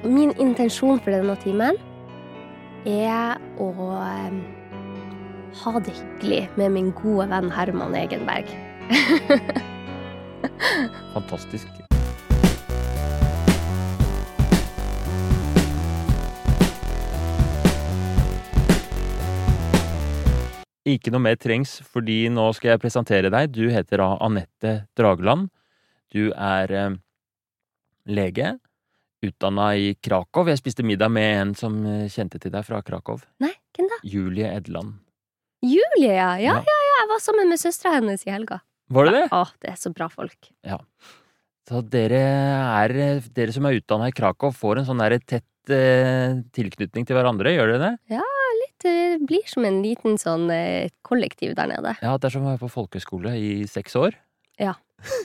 Min intensjon for denne timen er å eh, ha det hyggelig med min gode venn Herman Egenberg. Fantastisk. Ikke noe mer trengs, fordi nå skal jeg presentere deg. Du heter da Anette Drageland. Du er eh, lege, utdanna i Krakow. Jeg spiste middag med en som eh, kjente til deg fra Krakow. Nei, hvem da? Julie Edland. Julie, ja. Ja, Ja. ja, ja. Jeg var sammen med søstera hennes i helga. Var det det? Å, det er så bra folk. Ja. Så dere er Dere som er utdanna i Krakow, får en sånn der tett eh, tilknytning til hverandre, gjør dere det? Ja, Det blir som en liten sånn eh, kollektiv der nede. Ja, det er som å være på folkehøyskole i seks år. Ja.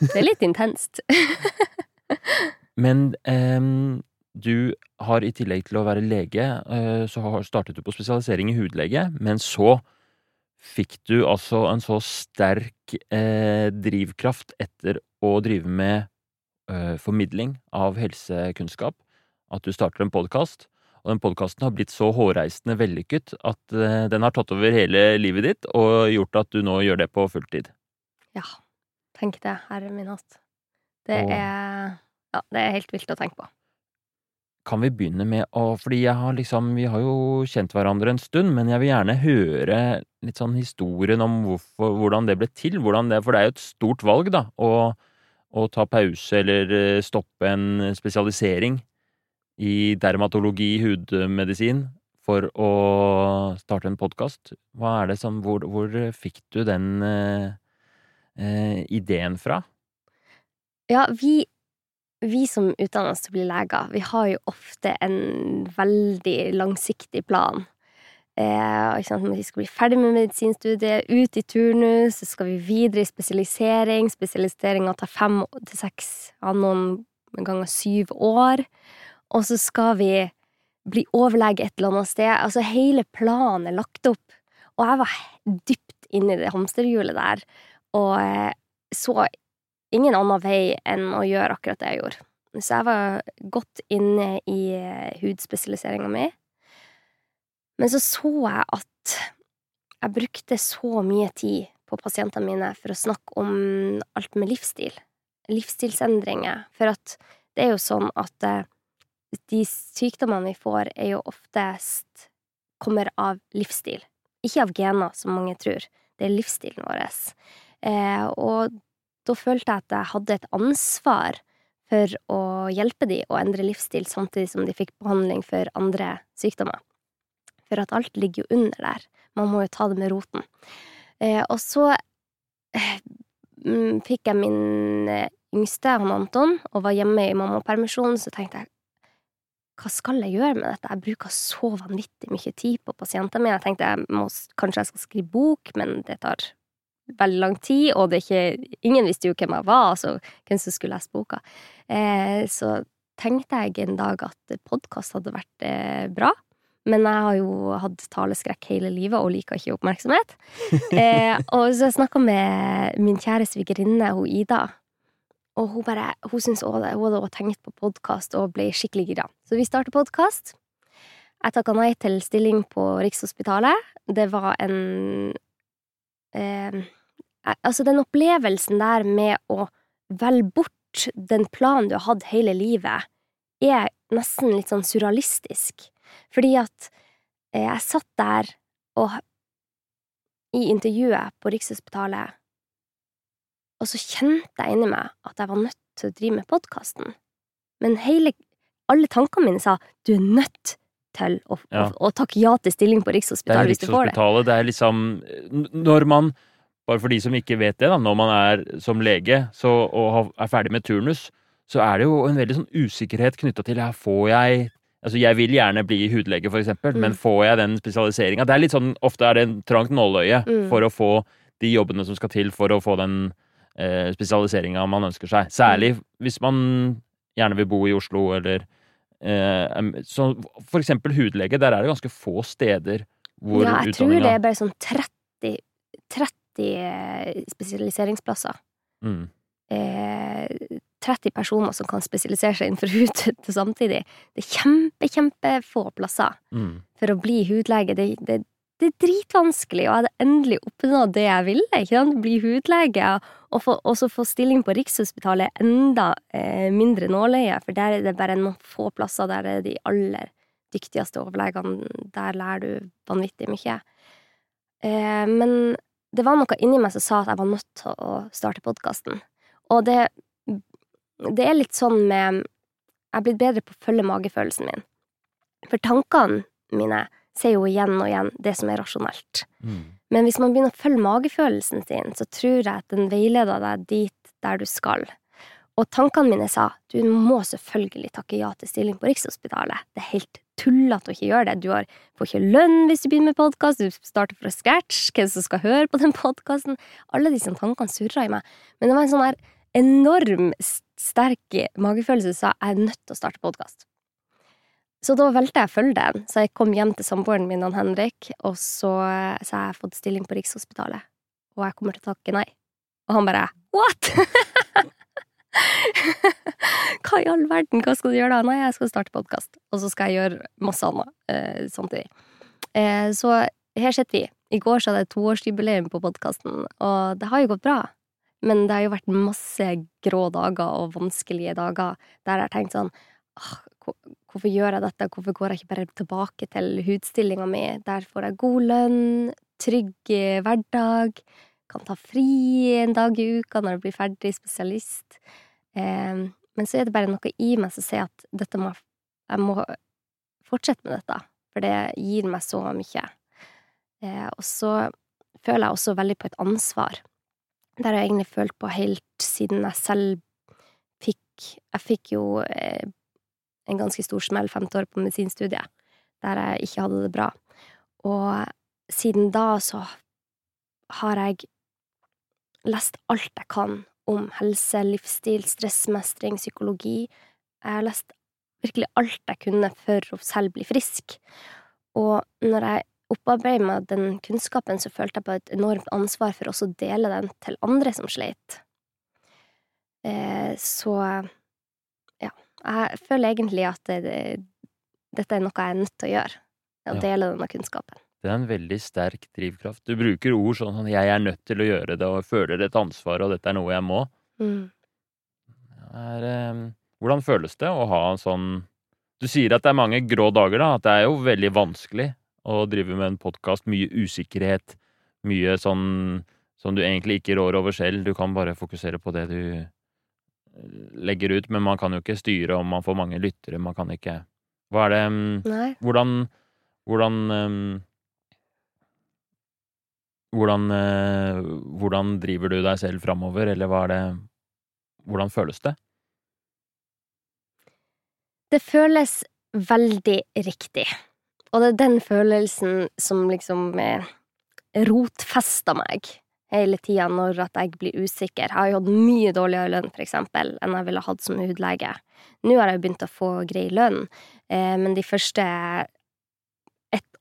Det er litt intenst. Men um, du har i tillegg til å være lege, uh, så har- startet du på spesialisering i hudlege, men så fikk du altså en så sterk uh, drivkraft etter å drive med uh, formidling av helsekunnskap at du starter en podkast. Og den podkasten har blitt så hårreisende vellykket at den har tatt over hele livet ditt og gjort at du nå gjør det på fulltid. Ja, tenk det, herre min hatt. Det Og- er Ja, det er helt vilt å tenke på. Kan vi begynne med å Fordi jeg har liksom Vi har jo kjent hverandre en stund, men jeg vil gjerne høre litt sånn historien om hvorfor, hvordan det ble til. Hvordan det, for det er jo et stort valg, da, å, å ta pause eller eh, stoppe en spesialisering i dermatologi, hudmedisin, for å starte en podkast. Hva er det som Hvor, hvor fikk du den eh, eh, ideen fra? Ja, vi, vi som utdanner oss til å bli leger, vi har jo ofte en veldig langsiktig plan. Eh? Vi skal bli ferdig med medisinstudiet, ut i turnus, så skal vi videre i spesialisering. Spesialiseringa tar fem til seks, ja, noen ganger syv år. Og så skal vi bli overlege et eller annet sted. Altså, hele planen er lagt opp. Og jeg var dypt inne i det hamsterhjulet der, og eh, så ingen annen vei enn å gjøre akkurat det jeg gjorde. Så jeg var godt inne i eh, hudspesialiseringa mi. Men så så jeg at jeg brukte så mye tid på pasientene mine for å snakke om alt med livsstil. Livsstilsendringer. For at det er jo sånn at eh, de sykdommene vi får, er jo oftest kommer av livsstil. Ikke av gener, som mange tror. Det er livsstilen vår. Eh, og da følte jeg at jeg hadde et ansvar for å hjelpe dem å endre livsstil samtidig som de fikk behandling for andre sykdommer. For at alt ligger jo under der. Man må jo ta det med roten. Eh, og så eh, mm, fikk jeg min eh, yngste, han Anton, og var hjemme i mammapermisjon, så tenkte jeg hva skal jeg gjøre med dette? Jeg bruker så vanvittig mye tid på pasientene mine. Jeg tenkte jeg må, kanskje jeg skal skrive bok, men det tar veldig lang tid, og det ikke, ingen visste jo hvem jeg var, altså hvem som skulle lese boka. Eh, så tenkte jeg en dag at podkast hadde vært eh, bra. Men jeg har jo hatt taleskrekk hele livet og liker ikke oppmerksomhet. Eh, og så snakka med min kjære svigerinne, hun Ida, og hun bare, hun syntes også det. Hun hadde også tenkt på podkast og ble skikkelig gira. Så vi starter podkast. Jeg takka nei til stilling på Rikshospitalet. Det var en eh, Altså, den opplevelsen der med å velge bort den planen du har hatt hele livet, er nesten litt sånn surrealistisk. Fordi at eh, jeg satt der og i intervjuet på Rikshospitalet og så kjente jeg inni meg at jeg var nødt til å drive med podkasten. Men hele, alle tankene mine sa du er nødt til å, Ja. å, å takke ja til stilling på Rikshospitalet hvis du får det. Det er liksom Når man, bare for de som ikke vet det, da, når man er som lege så, og er ferdig med turnus, så er det jo en veldig sånn usikkerhet knytta til her får jeg Altså, jeg vil gjerne bli hudlege, for eksempel, Mm. men får jeg den spesialiseringa? Det er litt sånn, ofte er det en trangt nåløye Mm. for å få de jobbene som skal til for å få den eh, spesialiseringa man ønsker seg. Særlig Mm. hvis man gjerne vil bo i Oslo, eller eh, Så for eksempel hudlege, der er det ganske få steder hvor ja, jeg tror det er bare sånn 30, 30 eh, spesialiseringsplasser. mm. eh, 30 personer som kan spesialisere seg innenfor hud til samtidig. Det er kjempe, kjempefå plasser Mm. for å bli hudlege. Det, det, det er dritvanskelig, og jeg hadde endelig oppnådd det jeg ville. ikke sant? Bli hudlege, og få, også få stilling på Rikshospitalet er enda eh, mindre nåløye, for der er det bare noen få plasser der er de aller dyktigste overlegene. Der lærer du vanvittig mye. Eh, men det var noe inni meg som sa at jeg var nødt til å starte podkasten. Og det, det er litt sånn med Jeg er blitt bedre på å følge magefølelsen min. For tankene mine sier jo igjen og igjen det som er rasjonelt. Mm. Men hvis man begynner å følge magefølelsen sin, så tror jeg at den veileder deg dit der du skal. Og tankene mine sa du må selvfølgelig takke ja til stilling på Rikshospitalet. Det er helt tullete å ikke gjøre det. Du har, får ikke lønn hvis du begynner med podkast, du starter fra scratch, hvem som skal høre på den podkasten. Alle disse tankene surra i meg. Men det var en sånn enorm sterk magefølelse som sa jeg er nødt til å starte podkast. Så da valgte jeg å følge den. Så jeg kom hjem til samboeren min, han Henrik, og så, sa jeg at jeg fått stilling på Rikshospitalet. Og jeg kommer til å takke nei. Og han bare what?! Hva i all verden, hva skal du gjøre da? Nei, jeg skal starte podkast. Og så skal jeg gjøre masse annet eh, samtidig. Eh, så her sitter vi. I går så hadde jeg toårsjubileum på podkasten, og det har jo gått bra. Men det har jo vært masse grå dager og vanskelige dager der jeg har tenkt sånn ah, Hvorfor gjør jeg dette? Hvorfor går jeg ikke bare tilbake til hudstillinga mi? Der får jeg god lønn, trygg hverdag, kan ta fri en dag i uka når jeg blir ferdig spesialist. Eh, men så er det bare noe i meg som sier at dette må, jeg må fortsette med dette, for det gir meg så mye. Eh, og så føler jeg også veldig på et ansvar. Det har jeg egentlig følt på helt siden jeg selv fikk Jeg fikk jo eh, en ganske stor smell femte år på medisinstudiet, der jeg ikke hadde det bra. Og siden da så har jeg lest alt jeg kan om helse, livsstil, stressmestring, psykologi. Jeg har lest virkelig alt jeg kunne for å selv bli frisk. Og når jeg opparbeidet meg den kunnskapen, så følte jeg på et enormt ansvar for også å dele den til andre som sleit. Eh, så ja, jeg føler egentlig at det, det, dette er noe jeg er nødt til å gjøre. Å dele denne kunnskapen. Det er en veldig sterk drivkraft. Du bruker ord sånn som 'jeg er nødt til å gjøre det', og føler et ansvar, og 'dette er noe jeg må'. Mm. Er, eh, hvordan føles det å ha en sånn Du sier at det er mange grå dager, da. At det er jo veldig vanskelig å drive med en podkast. Mye usikkerhet. Mye sånn som du egentlig ikke rår over selv. Du kan bare fokusere på det du eh, legger ut, men man kan jo ikke styre om man får mange lyttere. Man kan ikke Hva er det mm, Nei. Hvordan Hvordan ehm, hvordan, eh, hvordan driver du deg selv framover, eller hva er det Hvordan føles det? Det føles veldig riktig. Og det er den følelsen som liksom eh, rotfester meg hele tida når at jeg blir usikker. Jeg har jo hatt mye dårligere lønn, for eksempel, enn jeg ville hatt som hudlege. Nå har jeg jo begynt å få grei lønn, eh, men de første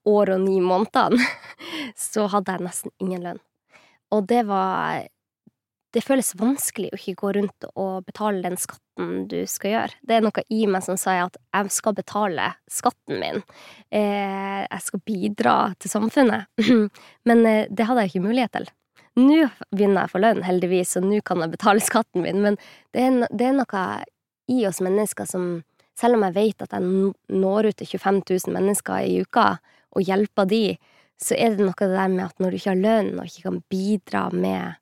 år og ni månedene så hadde jeg nesten ingen lønn. Og det var Det føles vanskelig å ikke gå rundt og betale den skatten du skal gjøre. Det er noe i meg som sier at jeg skal betale skatten min. Eh, jeg skal bidra til samfunnet. Men eh, det hadde jeg ikke mulighet til. Nå begynner jeg å få lønn, heldigvis, og nå kan jeg betale skatten min, men det er, det er noe i oss mennesker som selv om jeg vet at jeg når ut til 25 000 mennesker i uka og hjelper de, så er det noe det der med at når du ikke har lønn og ikke kan bidra med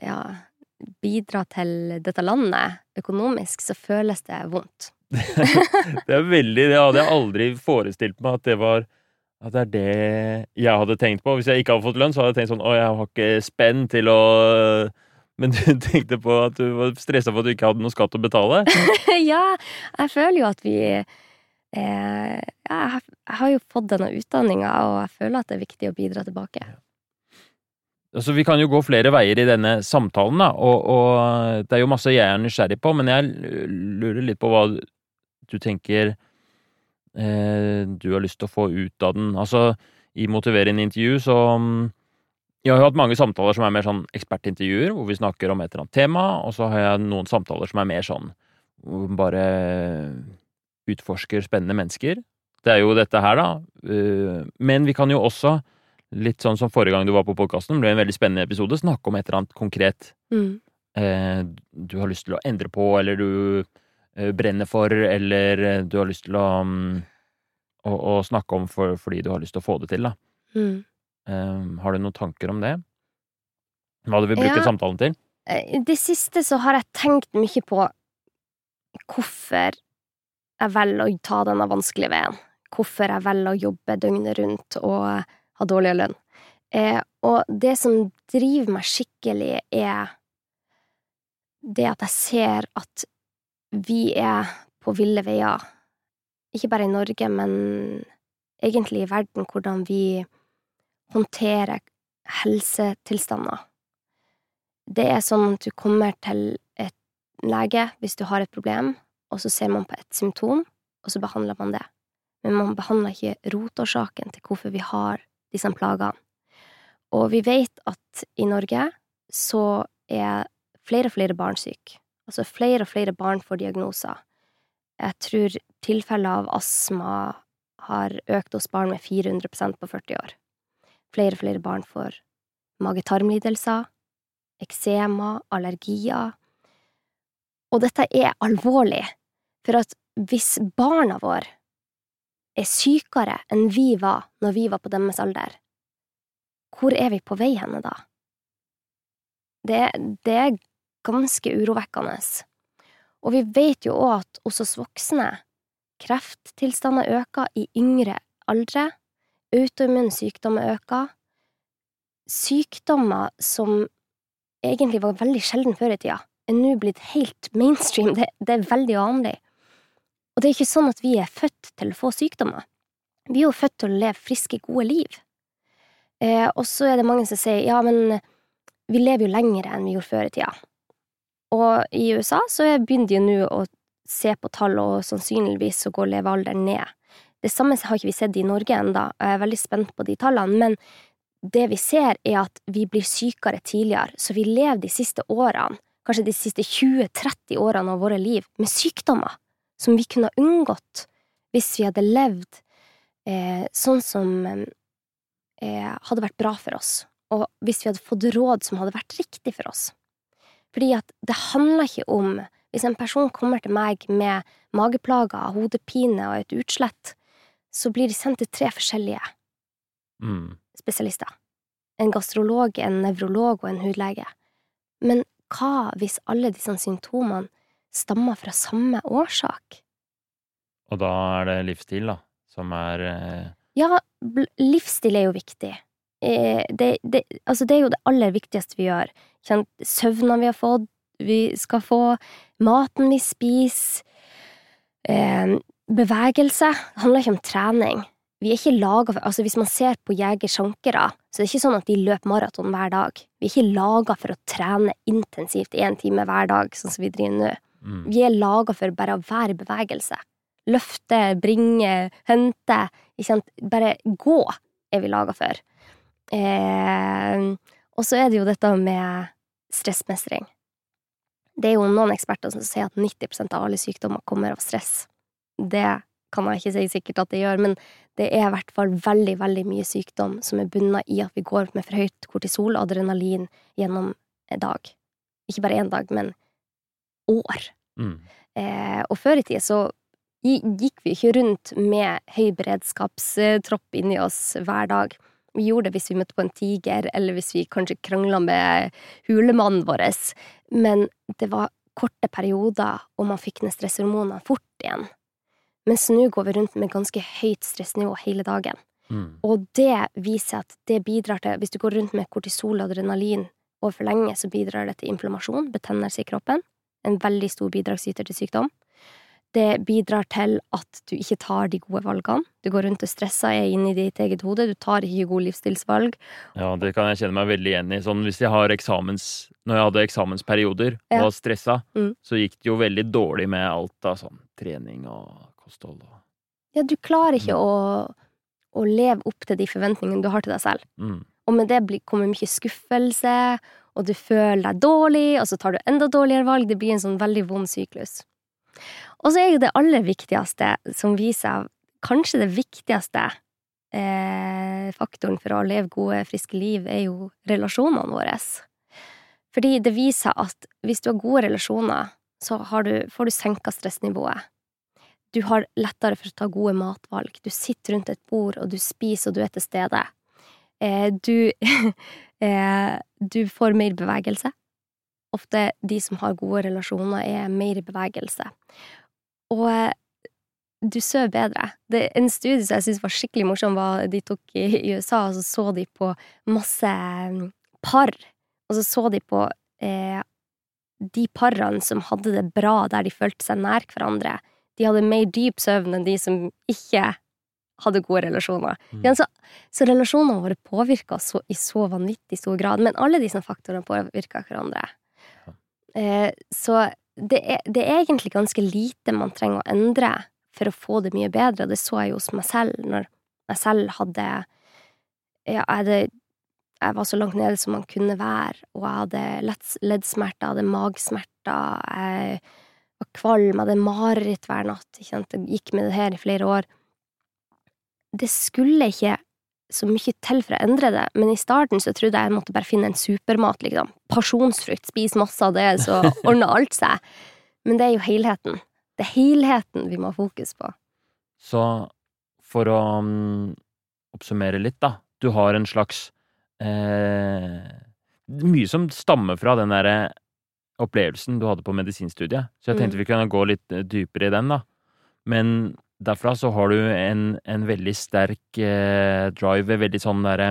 Ja, bidra til dette landet økonomisk, så føles det vondt. Det er veldig Det hadde jeg aldri forestilt meg at det var At det er det jeg hadde tenkt på. Hvis jeg ikke hadde fått lønn, så hadde jeg tenkt sånn Å, jeg har ikke spenn til å Men du tenkte på at du var stressa for at du ikke hadde noe skatt å betale? ja, jeg føler jo at vi eh, jeg, har- jo fått denne utdanninga, og jeg føler at det er viktig å bidra tilbake. Altså, vi kan jo gå flere veier i denne samtalen, da, og, og det er jo masse jeg er nysgjerrig på, men jeg lurer litt på hva du tenker eh, du har lyst til å få ut av den. Altså, i motiverende intervju så, Jeg har jo hatt mange samtaler som er mer sånn ekspertintervjuer, hvor vi snakker om et eller annet tema, og så har jeg noen samtaler som er mer sånn hvor bare utforsker spennende mennesker. Det er jo dette her, da. Eh, Men vi kan jo også, litt sånn som forrige gang du var på podkasten, ble en veldig spennende episode, snakke om et eller annet konkret Mm. eh, du har lyst til å endre på, eller du eh, brenner for, eller du har lyst til å, mm, å, å snakke om for, fordi du har lyst til å få det til, da. Mm. Har du noen tanker om det? Hva du vil bruke Ja. samtalen til? I det siste så har jeg tenkt mye på hvorfor jeg velger å ta denne vanskelige veien. Hvorfor jeg velger å jobbe døgnet rundt og ha dårligere lønn. Eh, og det som driver meg skikkelig, er det at jeg ser at vi er på ville veier. Ikke bare i Norge, men egentlig i verden, hvordan vi håndterer helsetilstander. Det er sånn at du kommer til et lege hvis du har et problem, og så ser man på et symptom, og så behandler man det. Men man behandler ikke rotårsaken til hvorfor vi har disse plagene. Og vi vet at i Norge så er flere og flere barn syke. Altså flere og flere barn får diagnoser. Jeg tror tilfeller av astma har økt hos barn med 400% på 40 år. Flere og flere barn får mage-tarm-lidelser, eksema, allergier. Og dette er alvorlig, for at hvis barna våre er sykere enn vi var når vi var på deres alder, hvor er vi på vei henne da? Det, det er ganske urovekkende. Og vi vet jo òg at hos oss voksne krefttilstander øker i yngre aldre, autoimmune sykdommer øker, sykdommer som egentlig var veldig sjelden før i tida, er nå blitt helt mainstream, det, det er veldig vanlig. Og det er ikke sånn at vi er født til å få sykdommer. Vi er jo født til å leve friske, gode liv. Eh, og så er det mange som sier ja, men vi lever jo lenger enn vi gjorde før i tida. Og i USA så begynner de nå å se på tall, og sannsynligvis så går levealderen ned. Det samme har ikke vi sett i Norge ennå, jeg er veldig spent på de tallene, men det vi ser er at vi blir sykere tidligere, så vi lever de siste årene, kanskje de siste 20-30 årene av våre liv, med sykdommer som vi kunne ha unngått hvis vi hadde levd eh, sånn som eh, hadde vært bra for oss, og hvis vi hadde fått råd som hadde vært riktig for oss. Fordi at det handler ikke om Hvis en person kommer til meg med mageplager, hodepine og et utslett, så blir de sendt til tre forskjellige Mm. spesialister. En gastrolog, en nevrolog og en hudlege. Men hva hvis alle disse symptomene stammer fra samme årsak? Og da er det livsstil, da, som er eh, Ja, livsstil er jo viktig. Eh, det, det, altså det er jo det aller viktigste vi gjør. Søvna vi har fått, vi skal få, maten vi spiser, eh, bevegelse. Det handler ikke om trening. Vi er ikke laget, for Altså, hvis man ser på jegersjankere, så det er det ikke sånn at de løper maraton hver dag. Vi er ikke laga for å trene intensivt én time hver dag, sånn som vi driver nå. Mm. Vi er laga for bare å være i bevegelse. Løfte, bringe, hente. Bare gå er vi laga for. Eh, og så er det jo dette med stressmestring. Det er jo noen eksperter som sier at 90% av alle sykdommer kommer av stress. Det kan jeg ikke si sikkert at det gjør, men det er i hvert fall veldig, veldig mye sykdom som er bunna i at vi går med for høyt kortisol og adrenalin gjennom en dag. Ikke bare én dag, men år. Mm. Eh, og før i tida så gikk vi ikke rundt med høy beredskapstropp inni oss hver dag. Vi gjorde det hvis vi møtte på en tiger, eller hvis vi kanskje krangla med hulemannen vår. Men det var korte perioder, og man fikk ned stresshormonene fort igjen. Mens nå går vi rundt med ganske høyt stressnivå hele dagen. Mm. Og det viser at det bidrar til Hvis du går rundt med kortisol og adrenalin overfor lenge, så bidrar det til inflammasjon, betennelse i kroppen. En veldig stor bidragsyter til sykdom. Det bidrar til at du ikke tar de gode valgene. Du går rundt og stresser, er inni i ditt eget hode. Du tar ikke gode livsstilsvalg. Ja, det kan jeg kjenne meg veldig igjen i. Sånn hvis jeg har eksamens Når jeg hadde eksamensperioder og Ja. var stressa, Mm. så gikk det jo veldig dårlig med alt av sånn trening og kosthold og Ja, du klarer ikke å, å leve opp til de forventningene du har til deg selv. mm. Og med det kommer mye skuffelse, og du føler deg dårlig, og så tar du enda dårligere valg. Det blir en sånn veldig vond syklus. Og så er jo det aller viktigste, som viser kanskje det viktigste eh, faktoren for å leve gode, friske liv, er jo relasjonene våre. Fordi det viser at hvis du har gode relasjoner, så du, får du senka stressnivået. Du har lettere for å ta gode matvalg. Du sitter rundt et bord, og du spiser, og du er til stede. Eh, du eh, Du får mer bevegelse. Ofte de som har gode relasjoner, er mer i bevegelse. Og eh, du sover bedre. Det, en studie som jeg syntes var skikkelig morsom, var de tok i, USA, og så så de på masse mm, par. Og så så de på eh, de parene som hadde det bra der de følte seg nær hverandre. De hadde mer dyp søvn enn de som ikke hadde gode relasjoner. Mm. Så, så relasjonene våre påvirker oss i så vanvittig stor grad, men alle disse faktorene påvirker hverandre. Ja. Eh, så det er, det er egentlig ganske lite man trenger å endre for å få det mye bedre, det så jeg jo hos meg selv, når jeg selv hadde ja, jeg, hadde, jeg var så langt nede som man kunne være, og jeg hadde leddsmerter, jeg hadde magsmerter, jeg var kvalm, jeg hadde mareritt hver natt, ikke sant, jeg gikk med det her i flere år. Det skulle ikke så mye til for å endre det, men i starten så trodde jeg jeg måtte bare finne en supermat, liksom. Pasjonsfrukt, spis masse av det, så ordner alt seg. Men det er jo helheten. Det er helheten vi må ha fokus på. Så for å um, oppsummere litt, da. Du har en slags eh, Mye som stammer fra den derre opplevelsen du hadde på medisinstudiet. Så jeg tenkte Mm. vi kunne gå litt eh, dypere i den, da. Men derfra så har du en, en veldig sterk eh, drive, veldig sånn derre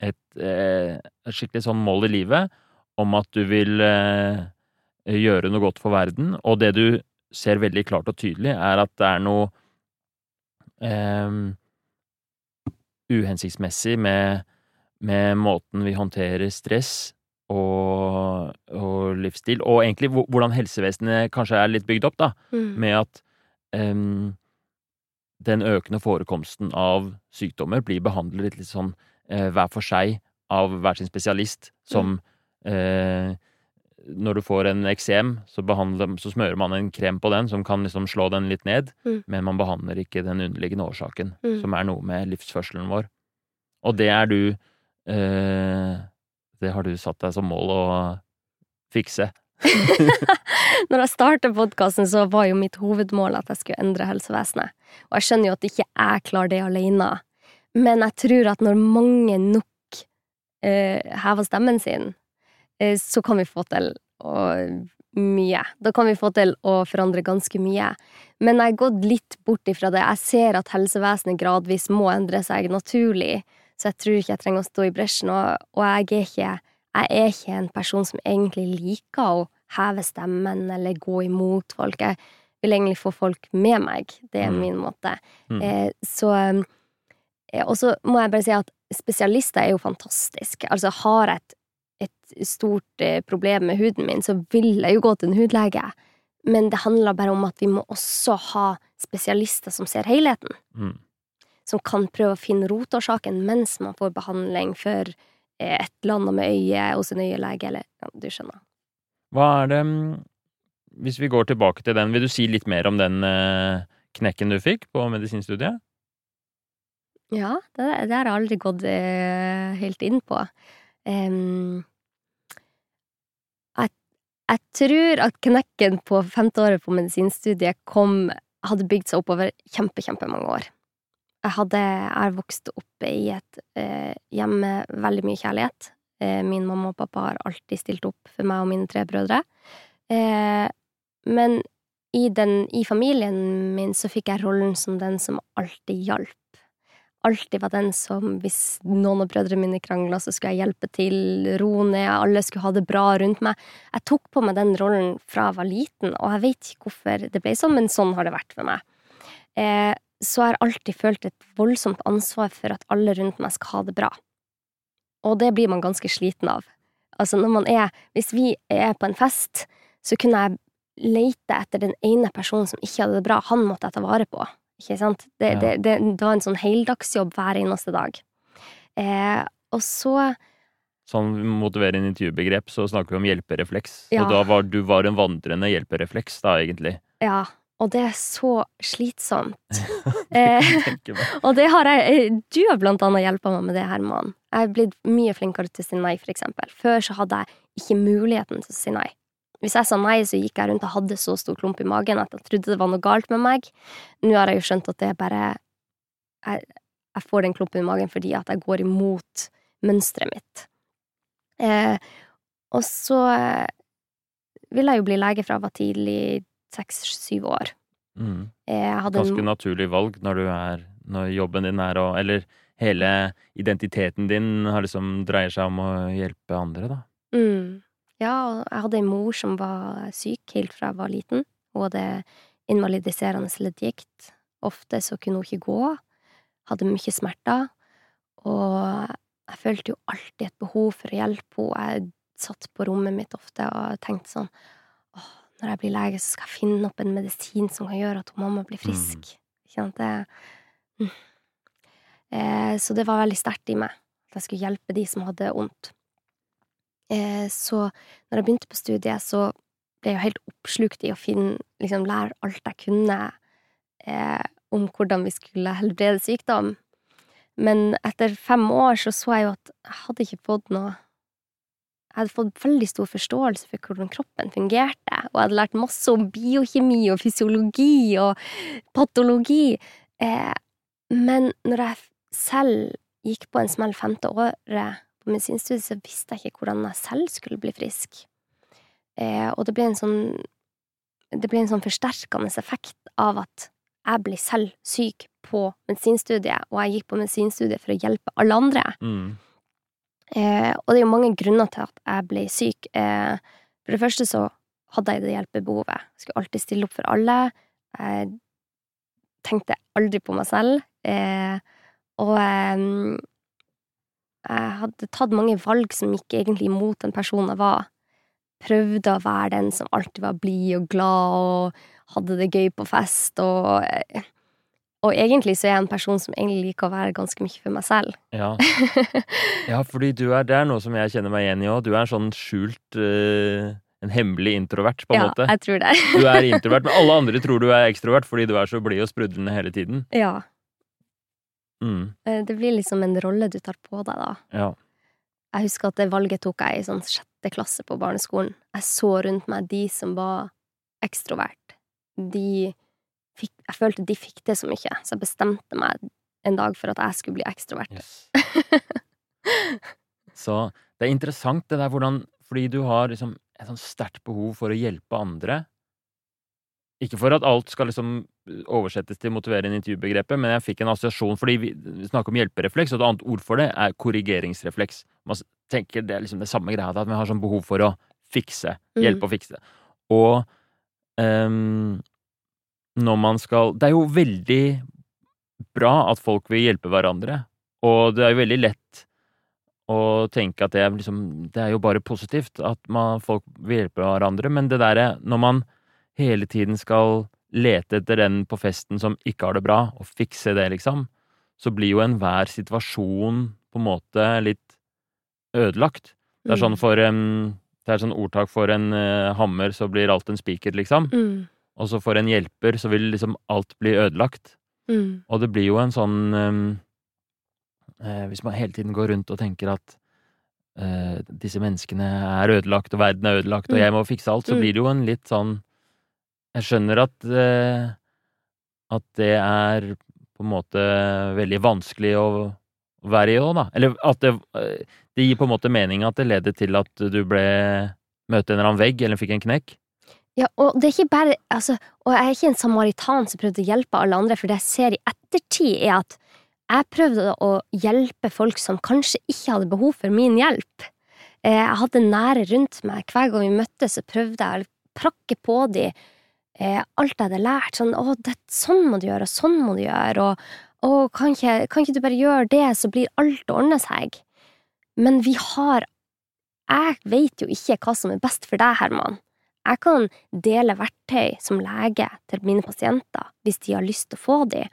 et, eh, et skikkelig sånn mål i livet om at du vil eh, gjøre noe godt for verden, og det du ser veldig klart og tydelig, er at det er noe uhensiktsmessig med, med måten vi håndterer stress og, og livsstil, og egentlig hvordan helsevesenet kanskje er litt bygd opp, da, Mm. med at em, den økende forekomsten av sykdommer blir behandlet litt, litt sånn eh, hver for seg av hver sin spesialist, som eh, når du får en eksem, så, behandler- så smører man en krem på den som kan liksom slå den litt ned, Mm. men man behandler ikke den underliggende årsaken, Mm. som er noe med livsførselen vår. Og det er du eh, Det har du satt deg som mål å fikse. Når jeg startet podkasten, så var jo mitt hovedmål at jeg skulle endre helsevesenet. Og jeg skjønner jo at ikke jeg klarer det alene. Men jeg tror at når mange nok uh, hever stemmen sin, uh, så kan vi få til å, mye. Da kan vi få til å forandre ganske mye. Men jeg har gått litt bort ifra det. Jeg ser at helsevesenet gradvis må endre seg naturlig, så jeg tror ikke jeg trenger å stå i bresjen. Og, og jeg, er ikke, jeg er ikke en person som egentlig liker å heve stemmen eller gå imot folk. Jeg vil egentlig få folk med meg. Det er Mm. min måte. Mm. Eh, så eh, Og så må jeg bare si at spesialister er jo fantastisk. Altså, har jeg et, et stort eh, problem med huden min, så vil jeg jo gå til en hudlege. Men det handler bare om at vi må også ha spesialister som ser helheten. Mm. Som kan prøve å finne rotårsaken mens man får behandling for et eller annet med øyet hos en øyelege, eller ja, du skjønner. Hva er det mm, Hvis vi går tilbake til den, vil du si litt mer om den eh, knekken du fikk på medisinstudiet? Ja, det, det har jeg aldri gått eh, helt inn på. Um, jeg, jeg tror at knekken på femte året på medisinstudiet kom hadde bygd seg opp over kjempe, kjempemange år. Jeg hadde jeg vokste opp i et eh, hjem med veldig mye kjærlighet. Eh, min mamma og pappa har alltid stilt opp for meg og mine tre brødre. Eh, men i, den, i familien min så fikk jeg rollen som den som alltid hjalp alltid var den som, hvis noen av brødrene mine krangla, så skulle jeg hjelpe til, roe ned, alle skulle ha det bra rundt meg. Jeg tok på meg den rollen fra jeg var liten, og jeg vet ikke hvorfor det ble sånn, men sånn har det vært for meg. Eh, så har jeg alltid følt et voldsomt ansvar for at alle rundt meg skal ha det bra. Og det blir man ganske sliten av. Altså, når man er Hvis vi er på en fest, så kunne jeg lete etter den ene personen som ikke hadde det bra. Han måtte jeg ta vare på. Ikke sant? Det, det, det, det var en sånn heldagsjobb hver eneste dag. Eh, og så Sånn motiverende intervjubegrep, så snakker vi om hjelperefleks. Ja. Og da var du var en vandrende hjelperefleks, da, egentlig. Ja. Og det er så slitsomt. Eh, og det har jeg eh, Du har blant annet hjulpet meg med det, Herman. Jeg er blitt mye flinkere til å si nei, for eksempel. Før så hadde jeg ikke muligheten til å si nei. Hvis jeg sa nei, så gikk jeg rundt og hadde så stor klump i magen at jeg trodde det var noe galt med meg. Nå har jeg jo skjønt at det er bare Jeg, jeg får den klumpen i magen fordi at jeg går imot mønsteret mitt. Eh, og så vil jeg jo bli lege fra jeg var tidlig seks-syv år. Mm. Eh, Ganske naturlig valg når du er Når jobben din er å Eller hele identiteten din har liksom dreier seg om å hjelpe andre, da. Mm. Ja, og jeg hadde en mor som var syk helt fra jeg var liten. Hun hadde invalidiserende leddgikt. Ofte så kunne hun ikke gå. Hadde mye smerter. Og jeg følte jo alltid et behov for å hjelpe henne. Jeg satt på rommet mitt ofte og tenkte sånn når jeg blir lege, så skal jeg finne opp en medisin som kan gjøre at mamma blir frisk. Ikke sant? Det mm. eh, Så det var veldig sterkt i meg. At jeg skulle hjelpe de som hadde vondt. Eh, så når jeg begynte på studiet, så ble jeg jo helt oppslukt i å finne, liksom lære alt jeg kunne eh, om hvordan vi skulle helbrede sykdom. Men etter fem år så så jeg jo at jeg hadde ikke fått noe Jeg hadde fått veldig stor forståelse for hvordan kroppen fungerte, og jeg hadde lært masse om biokjemi og fysiologi og patologi. Eh, men når jeg selv gikk på en smell femte året på medisinstudiet, så visste jeg ikke hvordan jeg selv skulle bli frisk. Eh, og det ble en sånn Det ble en sånn forsterkende effekt av at jeg ble selv syk på medisinstudiet, og jeg gikk på medisinstudiet for å hjelpe alle andre. Mm. Eh, og det er jo mange grunner til at jeg ble syk. Eh, for det første så hadde jeg det hjelpebehovet. Jeg skulle alltid stille opp for alle. Jeg tenkte aldri på meg selv. Eh, og eh, jeg hadde tatt mange valg som gikk egentlig imot den personen jeg var. Prøvde å være den som alltid var blid og glad og hadde det gøy på fest og eh, Og egentlig så er jeg en person som egentlig liker å være ganske mye for meg selv. Ja. ja, fordi du er Det er noe som jeg kjenner meg igjen i òg. Du er en sånn skjult uh, En hemmelig introvert, på en ja, måte. jeg tror det. Du er introvert, men alle andre tror du er ekstrovert fordi du er så blid og sprudlende hele tiden. Ja. Mm. Eh, Det blir liksom en rolle du tar på deg, da. Ja. Jeg husker at det valget tok jeg i sånn sjette klasse på barneskolen. Jeg så rundt meg de som var ekstrovert. De fikk Jeg følte de fikk det så mye, så jeg bestemte meg en dag for at jeg skulle bli ekstrovert. Yes. Så det er interessant det der hvordan Fordi du har liksom et sånn sterkt behov for å hjelpe andre. Ikke for at alt skal liksom oversettes til motiverende intervjubegrepet, men jeg fikk en assosiasjon fordi vi snakker om hjelperefleks, og et annet ord for det er korrigeringsrefleks. Man tenker det er liksom det samme greia, at vi har sånn behov for å fikse. Mm. Hjelpe å fikse. Og ehm, når man skal Det er jo veldig bra at folk vil hjelpe hverandre, og det er jo veldig lett å tenke at det er liksom Det er jo bare positivt at man, folk vil hjelpe hverandre, men det derre når man hele tiden skal lete etter den på festen som ikke har det bra, og fikse det, liksom, så blir jo enhver situasjon på en måte litt ødelagt. Det er sånn for um, Det er sånn ordtak for en uh, hammer, så blir alt en spiker, liksom. Mm, Og så for en hjelper, så vil liksom alt bli ødelagt. mm, Og det blir jo en sånn em, eh, Hvis man hele tiden går rundt og tenker at eh, disse menneskene er ødelagt, og verden er ødelagt, og Mm. jeg må fikse alt, så Mm. blir det jo en litt sånn Jeg skjønner at eh, at det er på en måte veldig vanskelig å være i òg, da. Eller at det, eh, det gir på en måte mening at det leder til at du ble møtte en eller annen vegg, eller fikk en knekk. Ja, og det er ikke bare altså, Og jeg er ikke en samaritan som prøvde å hjelpe alle andre, for det jeg ser i ettertid, er at jeg prøvde å hjelpe folk som kanskje ikke hadde behov for min hjelp. Eh, Jeg hadde nære rundt meg. Hver gang vi møttes, så prøvde jeg å prakke på dem eh, alt jeg hadde lært. Sånn 'Å, det, sånn må du gjøre, og sånn må du gjøre', og 'Å, kan ikke, kan ikke du bare gjøre det, så blir alt å ordne seg'? Men vi har Jeg vet jo ikke hva som er best for deg, Herman. Jeg kan dele verktøy som lege til mine pasienter hvis de har lyst til å få de,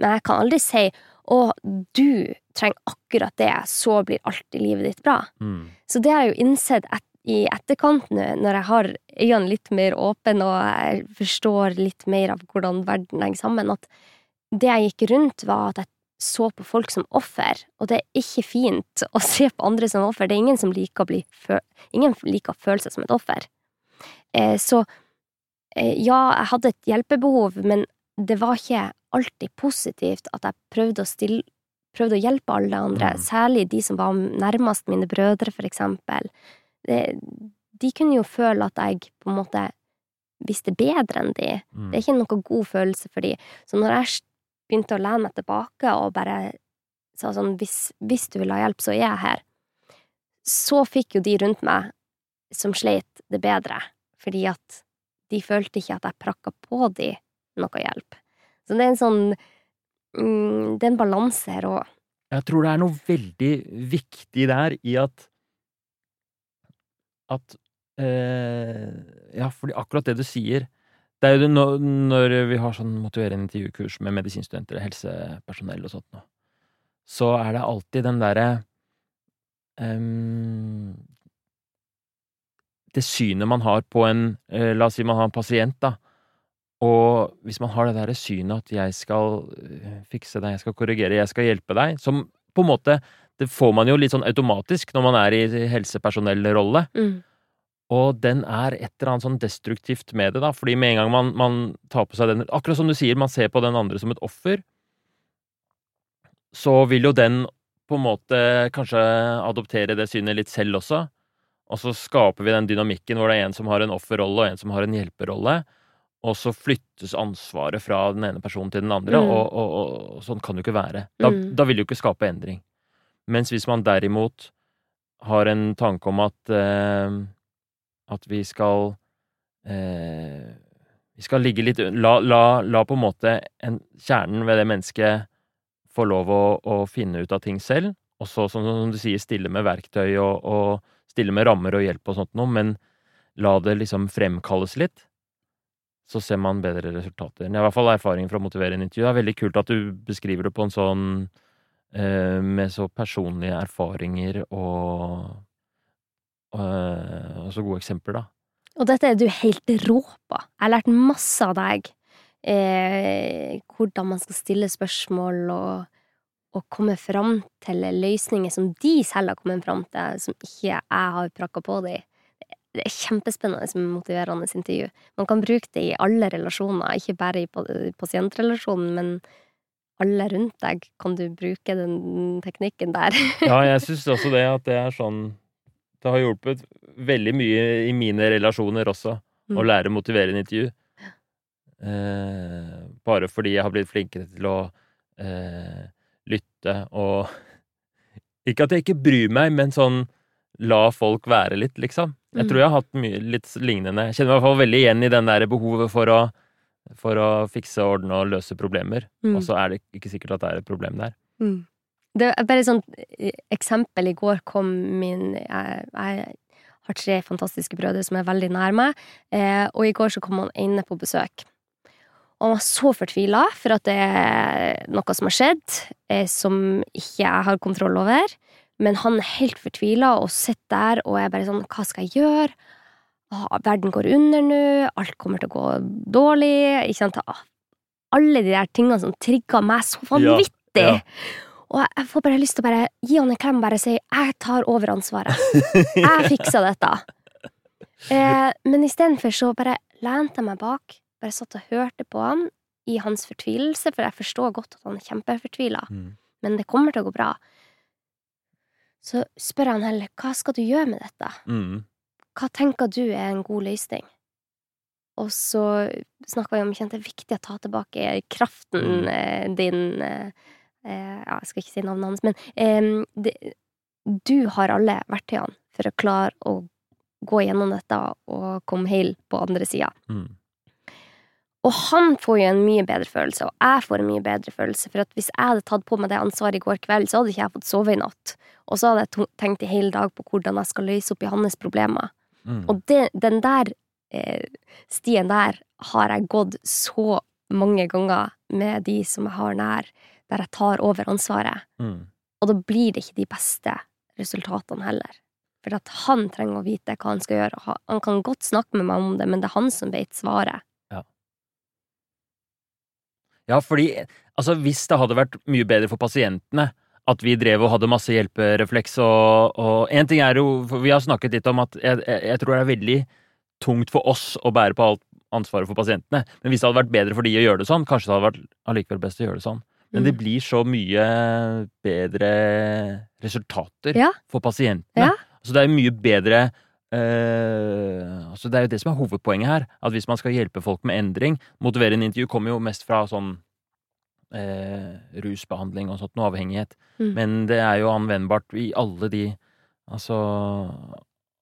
men jeg kan aldri si å, du trenger akkurat det, så blir alt i livet ditt bra. Mm. Så det har jeg jo innsett et, i etterkant nå, når jeg har øynene litt mer åpne og jeg forstår litt mer av hvordan verden henger sammen, at det jeg gikk rundt, var at jeg så på folk som offer, og det er ikke fint å se på andre som offer. Det er ingen som liker å bli Ingen liker å føle seg som et offer. Eh, så eh, ja, jeg hadde et hjelpebehov, men det var ikke alltid positivt at jeg prøvde å stille Prøvde å hjelpe alle andre, Mm. særlig de som var nærmest mine brødre, for eksempel. Det, de kunne jo føle at jeg på en måte visste bedre enn de. Mm. Det er ikke noe god følelse for de. Så når jeg begynte å lene meg tilbake og bare sa sånn hvis, hvis du vil ha hjelp, så er jeg her, så fikk jo de rundt meg som sleit, det bedre. Fordi at de følte ikke at jeg prakka på de noe hjelp. Så det er en sånn mm, Det er en balanse her òg. Jeg tror det er noe veldig viktig der i at At eh, Ja, fordi akkurat det du sier Det er jo det når, vi har sånn motiverende intervjukurs med medisinstudenter, helsepersonell og sånt nå, så er det alltid den derre ehm, Det synet man har på en eh, La oss si man har en pasient, da. Og hvis man har det der synet at jeg skal øh, fikse deg, jeg skal korrigere, jeg skal hjelpe deg, som på en måte Det får man jo litt sånn automatisk når man er i helsepersonellrolle. Mm. Og den er et eller annet sånn destruktivt med det, da. Fordi med en gang man, man tar på seg den Akkurat som du sier, man ser på den andre som et offer, så vil jo den på en måte kanskje adoptere det synet litt selv også. Og så skaper vi den dynamikken hvor det er en som har en offerrolle, og en som har en hjelperrolle. Og så flyttes ansvaret fra den ene personen til den andre, Mm. og, og, og, og sånn kan det jo ikke være. Da, Mm. da vil det jo ikke skape endring. Mens hvis man derimot har en tanke om at eh, at vi skal eh, Vi skal ligge litt la, la, la på en måte en, kjernen ved det mennesket få lov å, å finne ut av ting selv, og så, som, som du sier, stille med verktøy og, og stille med rammer og hjelp og sånt noe, men la det liksom fremkalles litt, så ser man bedre resultater. Det er i hvert fall erfaringen fra å motivere en intervju. Det er veldig kult at du beskriver det på en sånn eh, med så personlige erfaringer og eh, og så gode eksempler, da. Og dette er du helt rå på. Jeg har lært masse av deg. Eh, hvordan man skal stille spørsmål og, og komme fram til løsninger som de selv har kommet fram til, som ikke jeg har prakka på de. Det er kjempespennende som motiverende intervju. Man kan bruke det i alle relasjoner, ikke bare i pasientrelasjonen, men alle rundt deg kan du bruke den teknikken der. Ja, jeg syns også det, at det er sånn Det har hjulpet veldig mye i mine relasjoner også, å Mm. lære motiverende intervju. Eh, bare fordi jeg har blitt flinkere til å eh, lytte og Ikke at jeg ikke bryr meg, men sånn la folk være litt, liksom. Jeg Mm. tror jeg har hatt mye litt lignende Jeg kjenner meg i hvert fall veldig igjen i den der behovet for å, for å fikse, ordne og løse problemer. Mm. Og så er det ikke sikkert at det er et problem der. Mm. Det er bare et sånt eh, eksempel. I går kom min Jeg, jeg har tre fantastiske brødre som er veldig nær meg, eh, og i går så kom han ene på besøk. Og han var så fortvila for at det er noe som har skjedd, eh, som ikke jeg har kontroll over. Men han er helt fortvila og sitter der og er bare sånn Hva skal jeg gjøre? Ah, verden går under nå. Alt kommer til å gå dårlig. Ikke sant? Ah, Alle de der tingene som trigger meg så vanvittig. ja. Og jeg- jeg får bare lyst til å bare gi han en klem og bare si 'jeg tar over ansvaret'. Jeg fikser dette. Eh, men istedenfor så bare lente jeg meg bak, bare satt og hørte på han i hans fortvilelse, for jeg forstår godt at han er kjempefortvila, Mm. men det kommer til å gå bra. Så spør han heller 'hva skal du gjøre med dette'? Mm. Hva tenker du er en god løsning? Og så snakka vi om at det er viktig å ta tilbake kraften Mm. eh, din eh, eh, Ja, jeg skal ikke si navnet hans, men eh, det, du har alle verktøyene for å klare å gå gjennom dette og komme heil på andre sida. Mm. Og han får jo en mye bedre følelse, og jeg får en mye bedre følelse. For hvis jeg hadde tatt på meg det ansvaret i går kveld, så hadde ikke jeg fått sove i natt. Og så hadde jeg tenkt i hele dag på hvordan jeg skal løse opp i hans problemer. Mm. Og det, den der eh, stien der har jeg gått så mange ganger med de som jeg har nær, der jeg tar over ansvaret. Mm. Og da blir det ikke de beste resultatene heller. For at han trenger å vite hva han skal gjøre. Han kan godt snakke med meg om det, men det er han som vet svaret. Ja, fordi altså, hvis det hadde vært mye bedre for pasientene at vi drev og hadde masse hjelperefleks og, og En ting er jo Vi har snakket litt om at jeg, jeg, jeg tror det er veldig tungt for oss å bære på alt ansvaret for pasientene. Men hvis det hadde vært bedre for de å gjøre det sånn, kanskje det hadde vært allikevel best å gjøre det sånn. Men det Mm. blir så mye bedre resultater Ja. for pasientene. Ja. Så det er mye bedre eh, altså Det er jo det som er hovedpoenget her. At hvis man skal hjelpe folk med endring Motiverende intervju kommer jo mest fra sånn eh, rusbehandling og sånt, noe avhengighet. Mm. Men det er jo anvendbart i alle de Altså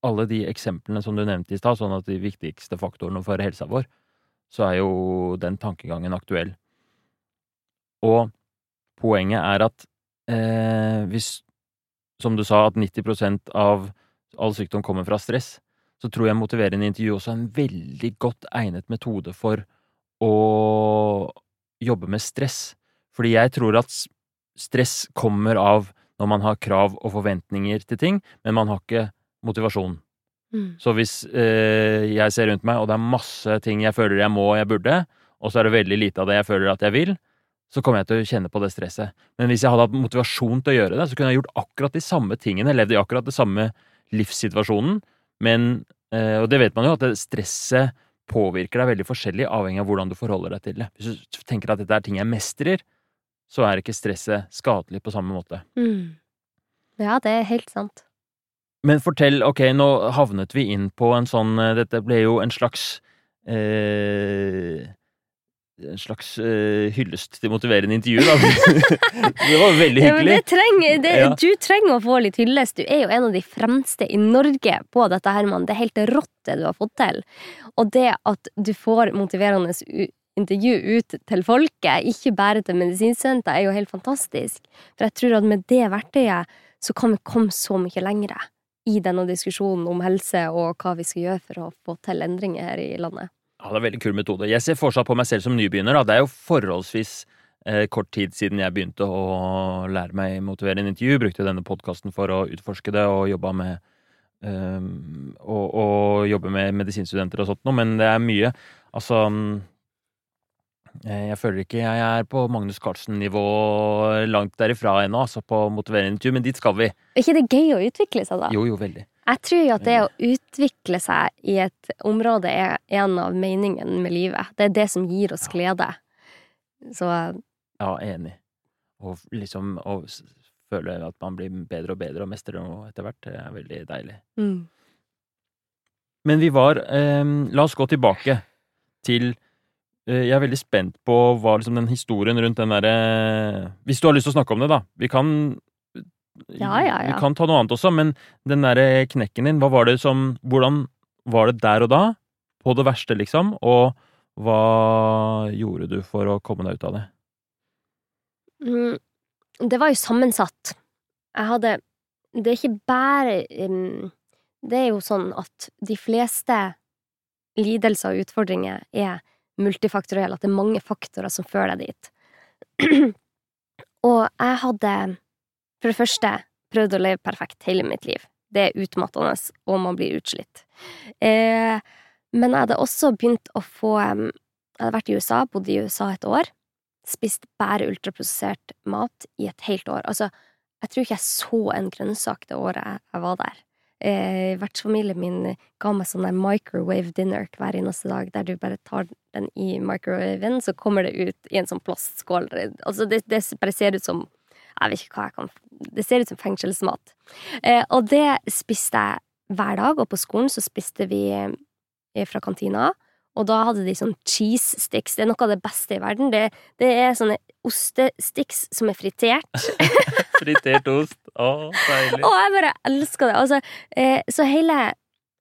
alle de eksemplene som du nevnte i stad, sånn at de viktigste faktorene for helsa vår, så er jo den tankegangen aktuell. Og poenget er at eh, hvis, som du sa, at 90% av all sykdom kommer fra stress, så tror jeg motiverende intervju også er en veldig godt egnet metode for å jobbe med stress. Fordi jeg tror at stress kommer av når man har krav og forventninger til ting, men man har ikke motivasjon. Mm. Så hvis eh, jeg ser rundt meg, og det er masse ting jeg føler jeg må og jeg burde, og så er det veldig lite av det jeg føler at jeg vil, så kommer jeg til å kjenne på det stresset. Men hvis jeg hadde hatt motivasjon til å gjøre det, så kunne jeg gjort akkurat de samme tingene, levd i akkurat det samme livssituasjonen, men eh, Og det vet man jo, at stresset påvirker deg veldig forskjellig, avhengig av hvordan du forholder deg til det. Hvis du tenker at dette er ting jeg mestrer, så er ikke stresset skadelig på samme måte. Mm. Ja, det er helt sant. Men fortell, ok, nå havnet vi inn på en sånn eh, Dette ble jo en slags eh, En slags uh, hyllest til motiverende intervju, det var veldig Ja, men hyggelig. det trenger, det, Ja. Du trenger å få litt hyllest. Du er jo en av de fremste i Norge på dette, Herman. Det er helt rått, det du har fått til. Og det at du får motiverende intervju ut til folket, ikke bare til medisinstudenter, er jo helt fantastisk. For jeg tror at med det verktøyet så kan vi komme så mye lengre i denne diskusjonen om helse og hva vi skal gjøre for å få til endringer her i landet. Ja, det er en veldig kul metode. Jeg ser fortsatt på meg selv som nybegynner. Da. Det er jo forholdsvis eh, kort tid siden jeg begynte å lære meg motiverende intervju. Brukte denne podkasten for å utforske det og jobba med ehm, og, og jobbe med medisinstudenter og sånt noe, men det er mye. Altså eh, Jeg føler ikke jeg er på Magnus Carlsen-nivå langt derifra ennå, altså på motiverende intervju, men dit skal vi. Er ikke det gøy å utvikle seg, da? Jo, jo, veldig. Jeg tror jo at det å utvikle seg i et område er en av meningene med livet. Det er det som gir oss glede. Så Ja, enig. Og liksom å føle at man blir bedre og bedre og mestrer noe etter hvert, det er veldig deilig. mm. Men vi var eh, La oss gå tilbake til eh, Jeg er veldig spent på hva liksom den historien rundt den derre Hvis du har lyst til å snakke om det, da. Vi kan Ja, ja, ja. Vi kan ta noe annet også, men den derre knekken din, hva var det som Hvordan var det der og da? På det verste, liksom? Og hva gjorde du for å komme deg ut av det? Mm, Det var jo sammensatt. Jeg hadde Det er ikke bare Det er jo sånn at de fleste lidelser og utfordringer er multifaktorielle, at det er mange faktorer som fører deg dit. og jeg hadde for det første prøvd å leve perfekt hele mitt liv. Det er utmattende, og man blir utslitt. Eh, men jeg hadde også begynt å få Jeg hadde vært i USA, bodd i USA et år. Spist bare ultraprosessert mat i et helt år. Altså, jeg tror ikke jeg så en grønnsak det året jeg, var der. Eh, vertsfamilien min ga meg sånn der microwave dinner hver eneste dag, der du bare tar den i microwaven, så kommer det ut i en sånn plastskål. Altså, det, det bare ser ut som Jeg vet ikke hva jeg kan Det ser ut som fengselsmat. Eh, og det spiste jeg hver dag, og på skolen så spiste vi eh, fra kantina. Og da hadde de sånn cheese sticks. Det er noe av det beste i verden. Det, det er sånne ostesticks som er fritert. Fritert ost. Å, deilig. Og jeg bare elsker det. Altså, eh, så hele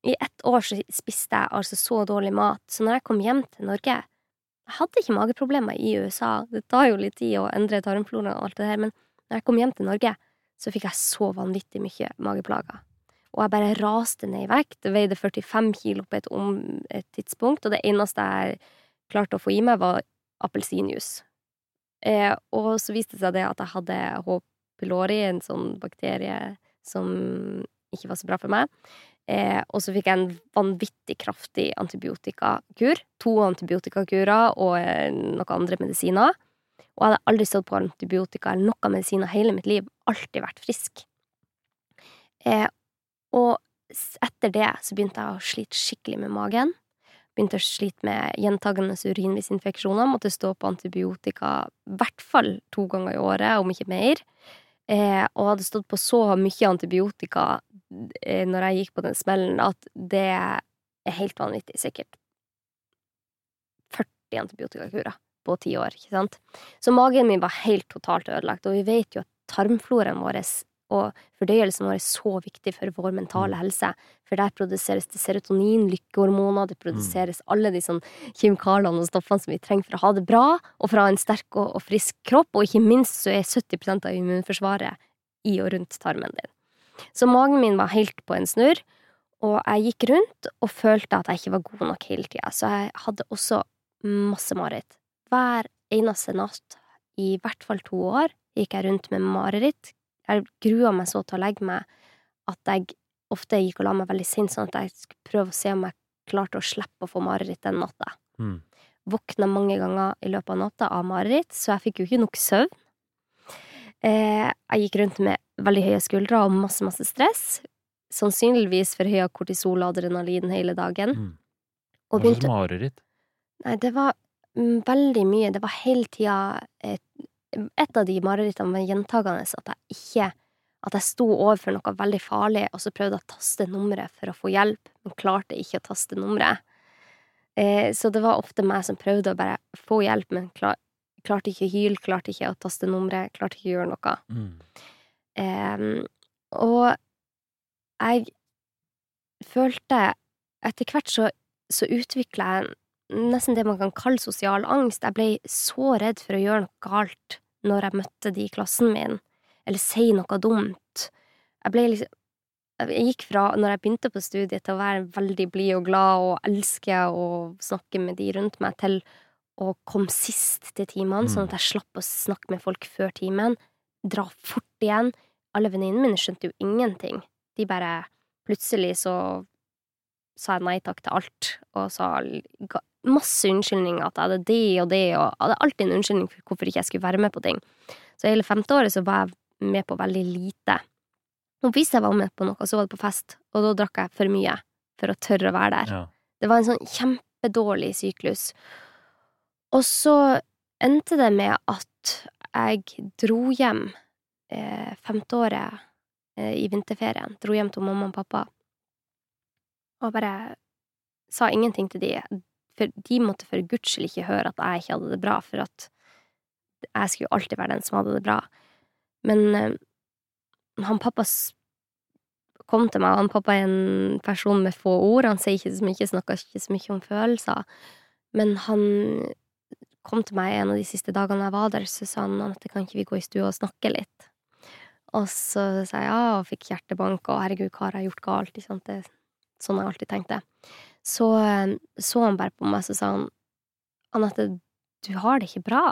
I ett år så spiste jeg altså så dårlig mat. Så når jeg kom hjem til Norge Jeg hadde ikke mageproblemer i USA. Det tar jo litt tid å endre tarmfloraen og alt det her, men når jeg kom hjem til Norge, så fikk jeg så vanvittig mye mageplager. Og jeg bare raste ned i vekt. Veide 45 kilo på et, om, et tidspunkt, og det eneste jeg klarte å få i meg, var appelsinjuice. Eh, og så viste det seg det at jeg hadde H. pylori, en sånn bakterie som ikke var så bra for meg. Eh, og så fikk jeg en vanvittig kraftig antibiotikakur. To antibiotikakurer og eh, noen andre medisiner. Og jeg hadde aldri stått på antibiotika eller noe medisiner hele mitt liv. Alltid vært frisk. Eh, og etter det så begynte jeg å slite skikkelig med magen. Begynte å slite med gjentagende urinvisinfeksjoner. Måtte stå på antibiotika i hvert fall to ganger i året, om ikke mer. Eh, og hadde stått på så mye antibiotika eh, når jeg gikk på den smellen, at det er helt vanvittig. Sikkert 40 antibiotikakurer på ti år, ikke sant. Så magen min var helt totalt ødelagt, og vi vet jo at tarmfloraen vår og fordøyelsen vår er så viktig for vår mentale Mm. helse. For der produseres det serotonin, lykkehormoner, det produseres alle de sånn kjemikaliene og stoffene som vi trenger for å ha det bra, og for å ha en sterk og, og frisk kropp, og ikke minst så er 70% av immunforsvaret i og rundt tarmen din. Så magen min var helt på en snurr, og jeg gikk rundt og følte at jeg ikke var god nok hele tida, så jeg hadde også masse mareritt. Hver eneste natt, i hvert fall to år, gikk jeg rundt med mareritt. Jeg grua meg så til å legge meg at jeg ofte gikk og la meg veldig sint, sånn at jeg skulle prøve å se om jeg klarte å slippe å få mareritt den natta. Mm. Våkna mange ganger i løpet av natta av mareritt, så jeg fikk jo ikke nok søvn. Eh, jeg gikk rundt med veldig høye skuldre og masse, masse stress. Sannsynligvis forhøya kortisol og adrenalin hele dagen. Mm. Og begynte mareritt? Nei, det var veldig mye. Det var hele tida et, et av de marerittene var gjentagende at jeg ikke At jeg sto overfor noe veldig farlig, og så prøvde jeg å taste nummeret for å få hjelp, men klarte ikke å taste nummeret. Eh, så det var ofte meg som prøvde å bare få hjelp, men klar, klarte ikke å hyle, klarte ikke å taste nummeret, klarte ikke å gjøre noe. Mm. Em, og jeg følte Etter hvert så, så utvikla jeg nesten det man kan kalle sosial angst. Jeg ble så redd for å gjøre noe galt når jeg møtte de i klassen min, eller si noe dumt. Jeg ble liksom Jeg gikk fra, når jeg begynte på studiet, til å være veldig blid og glad og elske å snakke med de rundt meg, til å komme sist til timene, sånn at jeg slapp å snakke med folk før timen. Dra fort igjen. Alle venninnene mine skjønte jo ingenting. De bare Plutselig så sa jeg nei takk til alt, og sa masse unnskyldninger at jeg hadde det og det, og jeg hadde alltid en unnskyldning for hvorfor ikke jeg skulle være med på ting. Så hele femte året så var jeg med på veldig lite. Og hvis jeg var med på noe, så var det på fest, og da drakk jeg for mye for å tørre å være der. Ja. Det var en sånn kjempedårlig syklus. Og så endte det med at jeg dro hjem eh, femteåret eh, i vinterferien. Dro hjem til mamma og pappa. Og bare sa ingenting til de. For de måtte for guds skyld ikke høre at jeg ikke hadde det bra, for at jeg skulle jo alltid være den som hadde det bra. Men eh, han pappa kom til meg, og han pappa er en person med få ord, han sier ikke så mye, snakker ikke så mye om følelser, men han kom til meg en av de siste dagene jeg var der, så sa han at kan ikke vi gå i stua og snakke litt? Og så sa jeg ja, og fikk hjertebank, og herregud, hva har jeg gjort galt? Ikke sant? Det er sånn jeg alltid tenkte. Så eh, så han bare på meg, så sa han Anette, du har det ikke bra.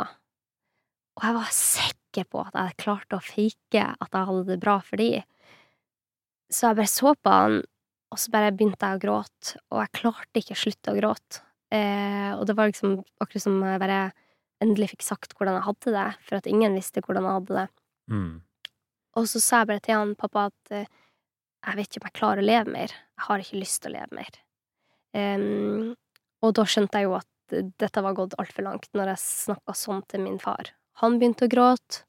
Og jeg var sikker på at jeg klarte å fake at jeg hadde det bra for de. Så jeg bare så på han, og så bare begynte jeg å gråte, og jeg klarte ikke å slutte å gråte. Eh, og det var liksom akkurat som jeg bare endelig fikk sagt hvordan jeg hadde det, for at ingen visste hvordan jeg hadde det. Mm. Og så sa jeg bare til han pappa at eh, jeg vet ikke om jeg klarer å leve mer. Jeg har ikke lyst til å leve mer. Em, og da skjønte jeg jo at dette var gått altfor langt, når jeg snakka sånn til min far. Han begynte å gråte,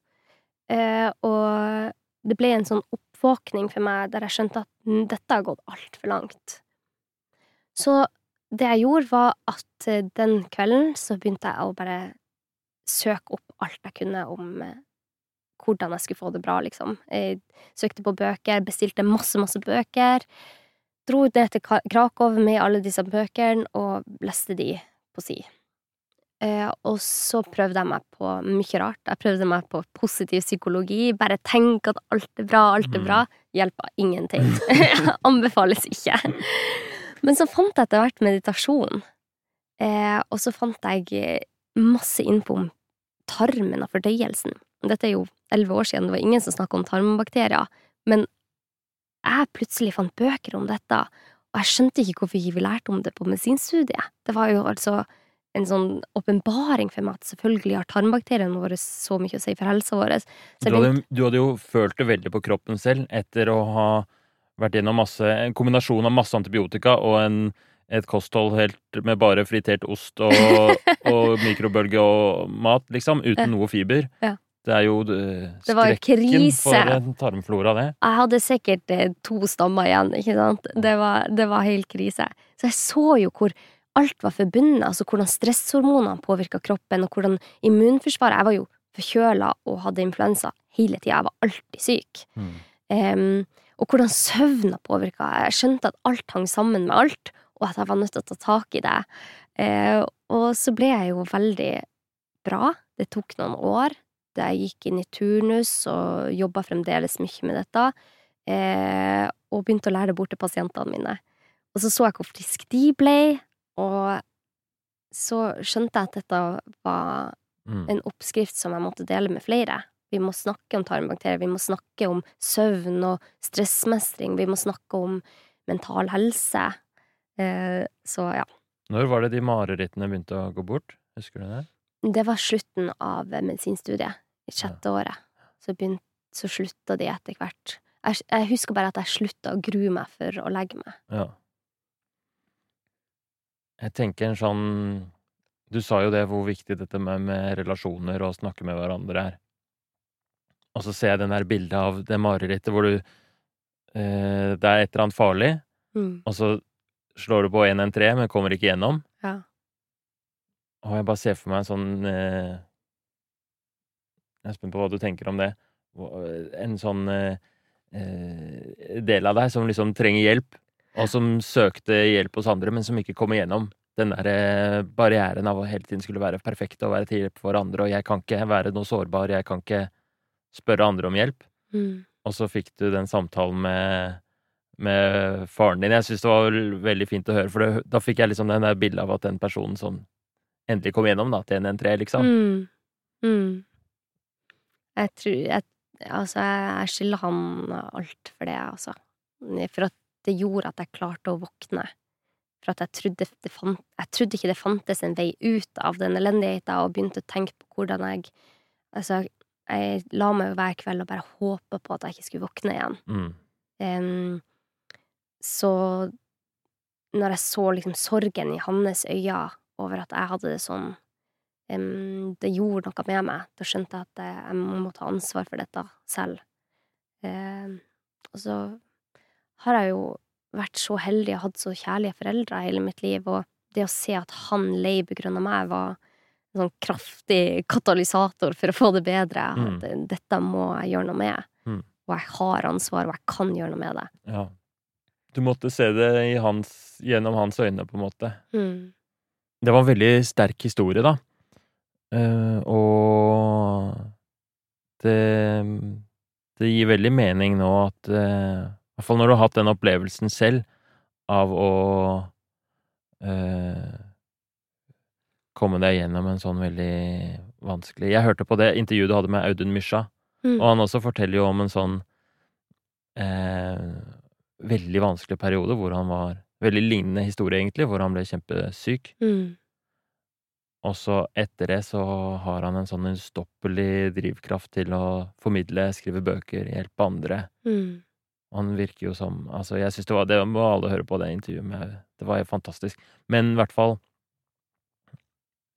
uh, og det ble en sånn oppvåkning for meg der jeg skjønte at dette har gått altfor langt. Så det jeg gjorde, var at eh, den kvelden så begynte jeg å bare søke opp alt jeg kunne om eh, hvordan jeg skulle få det bra, liksom. Jeg søkte på bøker, bestilte masse, masse bøker. Dro ned til Krakow med alle disse bøkene og leste de på si. Eh, og så prøvde jeg meg på mye rart. Jeg prøvde meg på positiv psykologi. Bare tenk at alt er bra, alt er Mm. bra. Hjelper ingenting. Anbefales ikke. Men så fant jeg etter hvert meditasjon. Eh, og så fant jeg masse info om tarmen og fordøyelsen. Dette er jo elleve år siden, det var ingen som snakka om tarmbakterier, men jeg plutselig fant bøker om dette, og jeg skjønte ikke hvorfor vi lærte om det på medisinstudiet. Det var jo altså en sånn åpenbaring for meg at selvfølgelig har tarmbakteriene våre så mye å si for helsa vår. Du hadde, du hadde jo følt det veldig på kroppen selv etter å ha vært gjennom masse, en kombinasjon av masse antibiotika og en, et kosthold helt med bare fritert ost og, og mikrobølge og mat, liksom, uten noe fiber. Ja. Det er jo eh, skrekken for en tarmflora, det. Jeg hadde sikkert eh, to stammer igjen, ikke sant. Det var, det var helt krise. Så jeg så jo hvor alt var forbundet, altså hvordan stresshormonene påvirka kroppen, og hvordan immunforsvaret Jeg var jo forkjøla og hadde influensa hele tida, jeg var alltid syk. Mm. Um, og hvordan søvna påvirka. Jeg skjønte at alt hang sammen med alt, og at jeg var nødt til å ta tak i det. Uh, og så ble jeg jo veldig bra. Det tok noen år. Jeg gikk inn i turnus og jobba fremdeles mye med dette, eh, og begynte å lære det bort til pasientene mine. Og så så jeg hvor friske de ble, og så skjønte jeg at dette var mm. en oppskrift som jeg måtte dele med flere. Vi må snakke om tarmbakterier, vi må snakke om søvn og stressmestring, vi må snakke om mental helse. Eh, så ja. Når var det de marerittene begynte å gå bort? Husker du det? Det var slutten av medisinstudiet, i sjette året. Så, begynt, så slutta de etter hvert. Jeg, jeg, husker bare at jeg slutta å grue meg for å legge meg. Ja. Jeg tenker en sånn Du sa jo det, hvor viktig dette med, med relasjoner og å snakke med hverandre er. Og så ser jeg den der bildet av det marerittet hvor du eh, Det er et eller annet farlig, mm. og så slår du på 113, men kommer ikke gjennom. Ja. Og jeg bare ser for meg en sånn eh, Jeg er spent på hva du tenker om det. En sånn eh, eh del av deg som liksom trenger hjelp, og som søkte hjelp hos andre, men som ikke kom igjennom. Den der eh, barrieren av å hele tiden skulle være perfekt og være til hjelp for andre, og jeg kan ikke være noe sårbar, jeg kan ikke spørre andre om hjelp. Mm. Og så fikk du den samtalen med, med faren din. Jeg syns det var veldig fint å høre, for det, da fikk jeg liksom den der bildet av at den personen som endelig kom gjennom da, til 113, liksom. Mm. Mm. Jeg tror jeg, Altså, jeg skylder han alt for det, altså. For at det gjorde at jeg klarte å våkne. For at jeg trodde, fant, jeg trodde ikke det fantes en vei ut av den elendigheten, og begynte å tenke på hvordan jeg Altså, jeg la meg hver kveld og bare håpa på at jeg ikke skulle våkne igjen. Mm. Um, så når jeg så liksom sorgen i hans øyne over at jeg hadde det sånn, um, det gjorde noe med meg. Da skjønte jeg at jeg må ta ansvar for dette selv. Um, og så har jeg jo vært så heldig og hatt så kjærlige foreldre hele mitt liv, og det å se at han lei av meg, var en sånn kraftig katalysator for å få det bedre. Mm. At dette må jeg gjøre noe med. Mm. Og jeg har ansvar, og jeg kan gjøre noe med det. Ja. Du måtte se det hans, gjennom hans øyne, på en måte. Mm. Det var en veldig sterk historie, da. Uh, og det Det gir veldig mening nå at uh, hvert fall når du har hatt den opplevelsen selv av å uh, komme deg gjennom en sånn veldig vanskelig Jeg hørte på det intervjuet du hadde med Audun Mysja, mm. og han også forteller jo om en sånn veldig vanskelig periode hvor han var Veldig lignende historie, egentlig, hvor han ble kjempesyk. Mm. Og så etter det så har han en sånn ustoppelig drivkraft til å formidle, skrive bøker, hjelpe andre. Mm. Han virker jo som Altså, jeg syns det var Det må alle høre på det intervjuet med Det var helt fantastisk. Men i hvert fall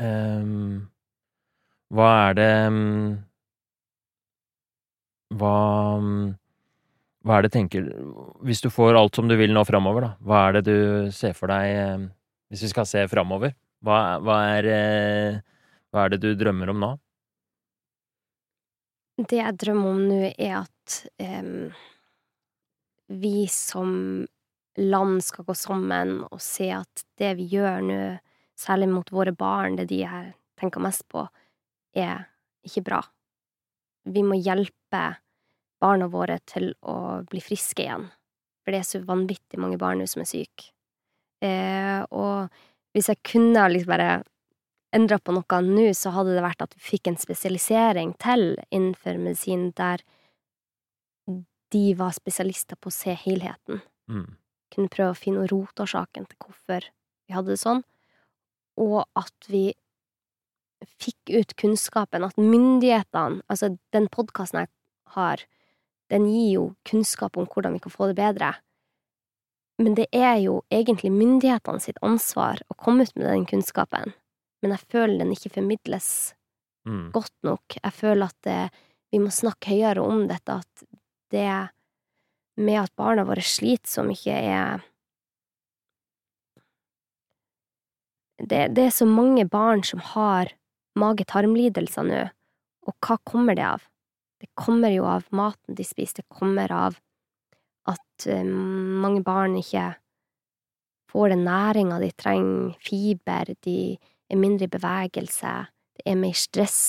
um, Hva er det um, Hva um, Hva er det tenker Hvis du får alt som du vil nå framover, da, hva er det du ser for deg Hvis vi skal se framover, hva, hva, er uh, Hva er det du drømmer om nå? Det jeg drømmer om nå, er at eh, vi som land skal gå sammen og se at det vi gjør nå, særlig mot våre barn, det de her tenker mest på, er ikke bra. Vi må hjelpe barna våre til å bli friske igjen, for det er så vanvittig mange barn nå som er syke. Eh, og hvis jeg kunne liksom bare endra på noe nå, så hadde det vært at vi fikk en spesialisering til innenfor medisin der de var spesialister på å se helheten. Mm. Kunne prøve å finne rotårsaken til hvorfor vi hadde det sånn, og at vi fikk ut kunnskapen, at myndighetene Altså, den podkasten jeg har, den gir jo kunnskap om hvordan vi kan få det bedre. Men det er jo egentlig myndighetene sitt ansvar å komme ut med den kunnskapen. Men jeg føler den ikke formidles Mm. godt nok. Jeg føler at det, vi må snakke høyere om dette, at det med at barna våre sliter så mye, er det, det er så mange barn som har mage-tarm-lidelser nå, og hva kommer det av? Det kommer jo av maten de spiser, det kommer av at eh, mange barn ikke får den næringa de trenger, fiber, de er mindre i bevegelse, det er mer stress,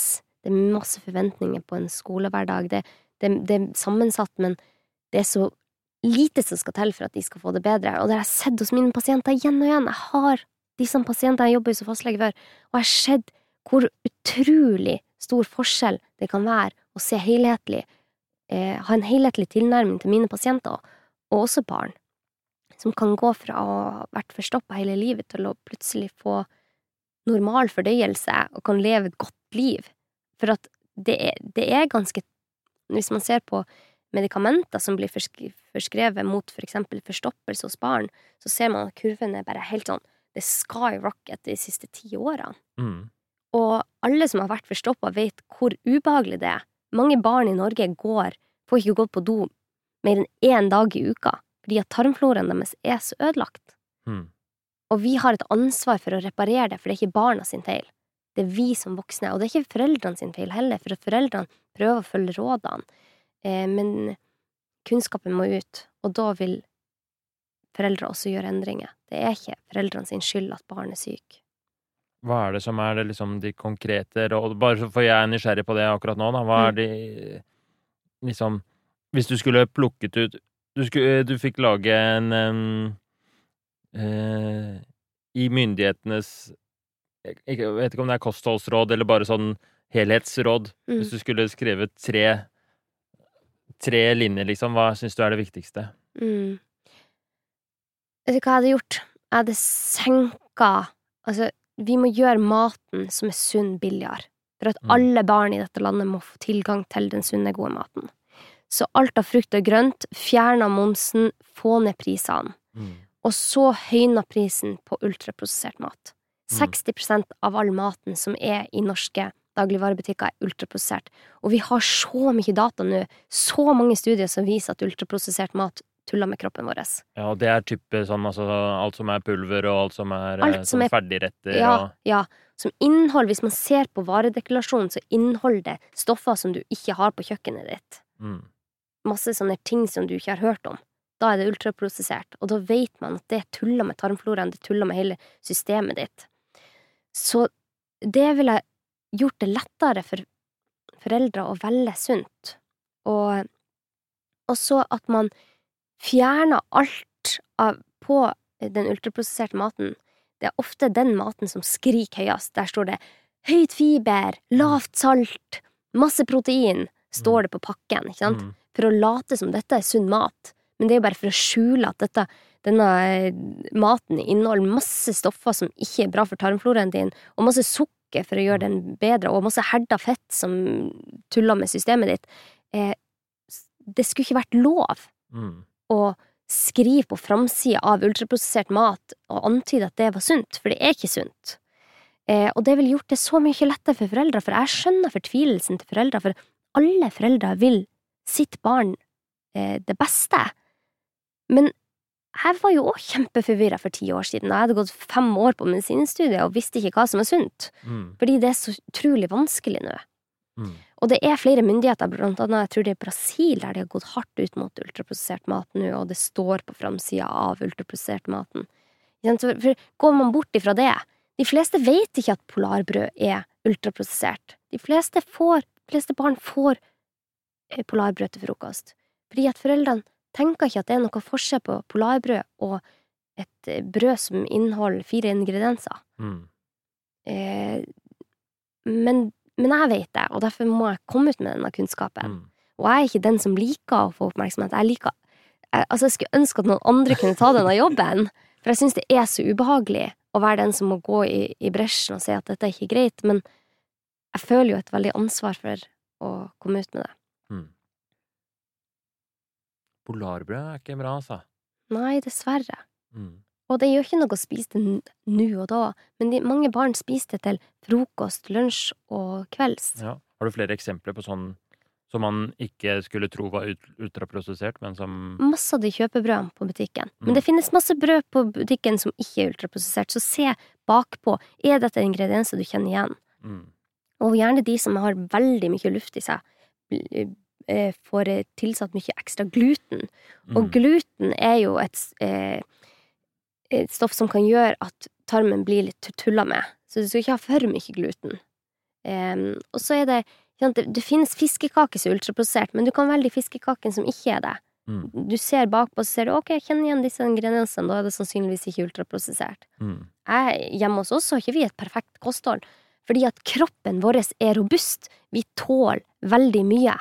det er masse forventninger på en skolehverdag, det, det, det er sammensatt, men det er så lite som skal til for at de skal få det bedre, og det har jeg sett hos mine pasienter igjen og igjen. Jeg har disse pasientene, jeg jobber jo som fastlege før, og jeg har sett hvor utrolig stor forskjell det kan være å se helhetlig, eh, ha en helhetlig tilnærming til mine pasienter, og også barn, som kan gå fra å ha vært forstoppa hele livet til å plutselig få normal fordøyelse og kan leve et godt liv. For at det er, det er ganske Hvis man ser på medikamenter som blir forskrevet mot for eksempel forstoppelse hos barn, så ser man at kurven er bare helt sånn Det skyrocket de siste ti årene. Mm. Og alle som har vært forstoppa, vet hvor ubehagelig det er. Mange barn i Norge går, får ikke gått på do mer enn én dag i uka, fordi at tarmfloraen deres er så ødelagt. Mm. Og vi har et ansvar for å reparere det, for det er ikke barna sin feil. Det er vi som voksne, og det er ikke foreldrene sin feil heller, for foreldrene prøver å følge rådene, eh, men kunnskapen må ut, og da vil foreldre også gjøre endringer. Det er ikke foreldrene sin skyld at barn er syk. Hva er det som er det, liksom, de konkrete råd Bare for jeg er nysgjerrig på det akkurat nå, da. Hva er Mm. de Liksom Hvis du skulle plukket ut Du, skulle, du fikk lage en em, uh, I myndighetenes jeg, jeg vet ikke om det er kostholdsråd eller bare sånn helhetsråd. Mm. Hvis du skulle skrevet tre Tre linjer, liksom, hva syns du er det viktigste? Mm. Vet du hva jeg hadde gjort? Jeg hadde senka Altså, vi må gjøre maten som er sunn, billigere. For at Mm. alle barn i dette landet må få tilgang til den sunne, gode maten. Så alt av frukt og grønt, fjerna momsen, få ned prisene. Mm. Og så høyna prisen på ultraprosessert mat. Mm. 60% av all maten som er i norske dagligvarebutikker, er ultraprosessert. Og vi har så mye data nå, så mange studier som viser at ultraprosessert mat tuller med kroppen vår. Ja, og det er type sånn altså alt som er pulver, og alt som er eh, Alt som sånn er- ferdigretter Ja, og ja. Som innhold, hvis man ser på varedeklarasjonen, så inneholder det stoffer som du ikke har på kjøkkenet ditt. mm. Masse sånne ting som du ikke har hørt om. Da er det ultraprosessert, og da vet man at det tuller med tarmfloraen, det tuller med hele systemet ditt. Så det ville gjort det lettere for foreldre å velge sunt, og også at man fjerner alt av, på den ultraprosesserte maten. Det er ofte den maten som skriker høyest. Der står det høyt fiber, lavt salt, masse protein, står det på pakken, ikke sant? Mm. For å late som dette er sunn mat. Men det er jo bare for å skjule at dette, denne eh, maten inneholder masse stoffer som ikke er bra for tarmfloraen din, og masse sukker for å gjøre den bedre, og masse herda fett som tuller med systemet ditt. Eh, det skulle ikke vært lov Mm. Å skrive på framsida av ultraprosessert mat og antyde at det var sunt, for det er ikke sunt. Eh, og det ville gjort det så mye lettere for foreldre, for jeg skjønner fortvilelsen til foreldre, for alle foreldre vil sitt barn eh, det beste. Men jeg var jo òg kjempeforvirra for ti år siden, og jeg hadde gått fem år på medisinstudiet og visste ikke hva som er sunt, Mm. fordi det er så utrolig vanskelig nå. Mm. Og det er flere myndigheter, blant annet jeg tror det er Brasil, der de har gått hardt ut mot ultraprosessert mat nå, og det står på framsida av ultraprosessert maten. For går man bort ifra det De fleste vet ikke at polarbrød er ultraprosessert. De fleste, får, de fleste barn får eh, polarbrød til frokost. Fordi at foreldrene tenker ikke at det er noe forskjell på polarbrød og et eh, brød som inneholder fire ingredienser. Mm. Eh, men, men jeg vet det, og derfor må jeg komme ut med denne kunnskapen. Mm. Og jeg er ikke den som liker å få oppmerksomhet. Jeg liker jeg, Altså, jeg skulle ønske at noen andre kunne ta denne jobben, for jeg syns det er så ubehagelig å være den som må gå i, i bresjen og si at dette er ikke greit, men jeg føler jo et veldig ansvar for å komme ut med det. Mm. Polarbrød er ikke bra, altså. Nei, dessverre. Mm. Og det gjør ikke noe å spise det nå og da, men de, mange barn spiser det til frokost, lunsj og kvelds. Ja. Har du flere eksempler på sånn som man ikke skulle tro var ultraprosessert, men som Masse av de kjøper brød på butikken. Mm. Men det finnes masse brød på butikken som ikke er ultraprosessert, så se bakpå. Er dette ingredienser du kjenner igjen? mm. Og gjerne de som har veldig mye luft i seg, eh, får eh, tilsatt mye ekstra gluten. Og Mm. gluten er jo et, eh, et stoff som kan gjøre at tarmen blir litt tulla med. Så du skal ikke ha for mye gluten. Um, og så er det det, det finnes fiskekaker som er ultraprosessert, men du kan velge fiskekaken som ikke er det. Mm. Du ser bakpå, så ser du ok, jeg kjenner igjen disse ingrediensene, da er det sannsynligvis ikke ultraprosessert. Mm. Jeg, hjemme hos oss har ikke vi et perfekt kosthold, fordi at kroppen vår er robust. Vi tåler veldig mye.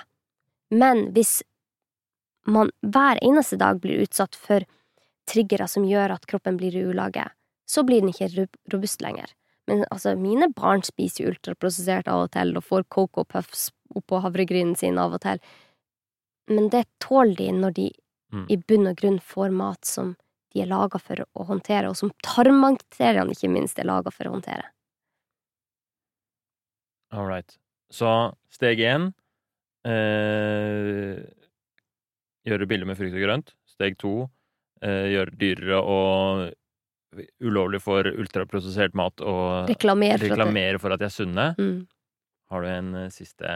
Men hvis man hver eneste dag blir utsatt for triggere som gjør at kroppen blir i ulage, så blir den ikke robust lenger. Men altså, mine barn spiser jo ultraprosessert av og til, og får Coco Puffs oppå havregrynen sin av og til. Men det tåler de når de Mm. i bunn og grunn får mat som de er laga for å håndtere, og som tarmbakteriene ikke minst er laga for å håndtere. All right. Så steg én eh, gjøre bilder med frukt og grønt. Steg to eh, gjøre dyrere og ulovlig for ultraprosessert mat å Reklamere det reklamere for at de er sunne. mm. Har du en eh, siste